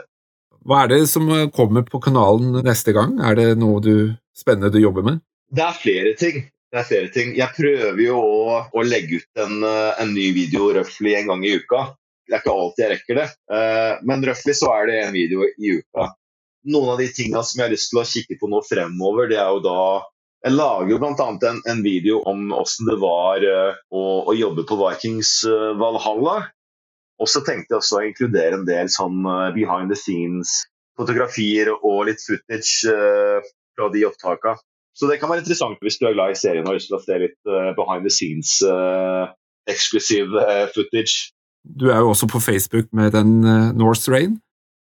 Speaker 2: Hva er det som kommer på kanalen neste gang? Er det noe du, spennende du jobber med?
Speaker 1: Det er flere ting. Det er flere ting. Jeg prøver jo å, å legge ut en, eh, en, ny video røftlig en gang i uka. Det er ikke alltid jeg rekker det, uh, men røftlig så er det en video i uka. Noen av de tingene som jeg har lyst til å kikke på nå fremover, det er jo da jeg lager jo bl.a. En, en video om åssen det var uh, å, å, jobbe på Vikings Valhalla. Og så tenkte jeg også å inkludere en del sånn behind the scenes-fotografier og litt footage fra de opptakene. Så det kan være interessant hvis du er glad i serien og har lyst til å se litt behind the scenes eksklusiv footage.
Speaker 2: Du er jo også på Facebook med den North Rain?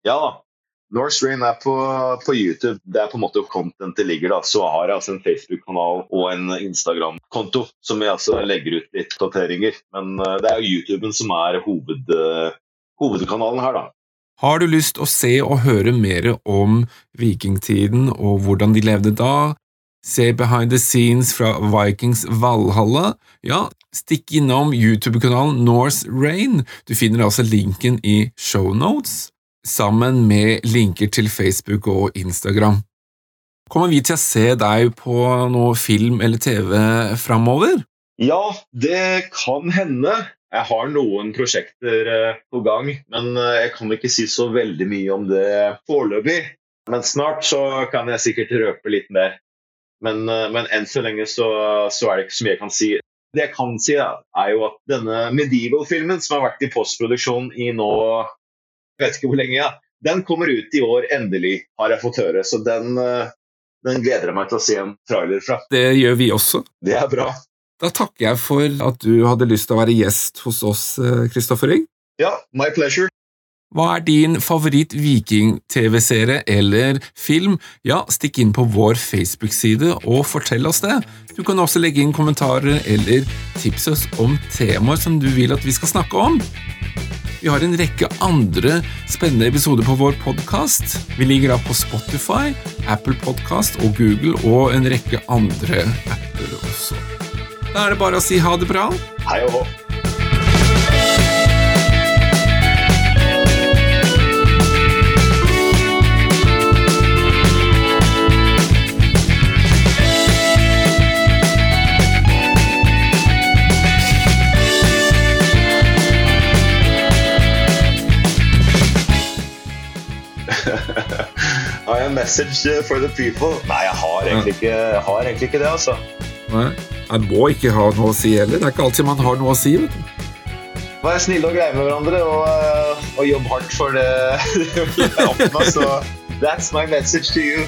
Speaker 1: Ja da. Norse Rain er på, på, YouTube. Det er på en måte contentet ligger da. Så har jeg altså en Facebook-kanal og en Instagram-konto som jeg altså legger ut litt dateringer. Men uh, det er jo YouTuben som er hoved, uh, hovedkanalen her, da.
Speaker 2: Har du lyst å se og høre mer om vikingtiden og hvordan de levde da? Se behind the scenes fra Vikings Valhalla? Ja, stikk innom YouTube-kanalen Norse Rain. Du finner altså linken i shownotes sammen med linker til Facebook og Instagram. Kommer vi til å se deg på noe film eller TV framover?
Speaker 1: Ja, det kan hende. Jeg har noen prosjekter eh, på gang, men eh, jeg kan ikke si så veldig mye om det foreløpig. Men snart så kan jeg sikkert røpe litt mer. Men, eh, men enn så lenge så, så, er det ikke så mye jeg kan si. Det jeg kan si, er jo at denne Medieval-filmen som har vært i postproduksjon i nå jeg vet ikke hvor lenge, ja. Den kommer ut i år, endelig, har jeg fått høre. Så den, eh, den gleder jeg meg til å se en trailer fra.
Speaker 2: Det gjør vi også.
Speaker 1: Det er bra.
Speaker 2: Da takker jeg for at du hadde lyst til å være gjest hos oss, Kristoffer eh, Ring.
Speaker 1: Ja, my pleasure.
Speaker 2: Hva er din favoritt-viking-TV-serie eller film? Ja, stikk inn på vår Facebook-side og fortell oss det. Du kan også legge inn kommentarer eller tipse oss om temaer som du vil at vi skal snakke om. Vi har en rekke andre spennende episoder på vår podkast. Vi ligger da på Spotify, Apple Podkast og Google og en rekke andre apper også. Da er det bare å si ha det bra.
Speaker 1: Hei og hå. Har jeg en message for the people? Nei, jeg har egentlig ikke, har egentlig ikke det, altså.
Speaker 2: Nei, Jeg må ikke ha noe å si heller. Det er ikke alltid man har noe å si. vet du.
Speaker 1: Vær snille og greie med hverandre, og, eh, og jobb hardt for det. Så that's my message to you.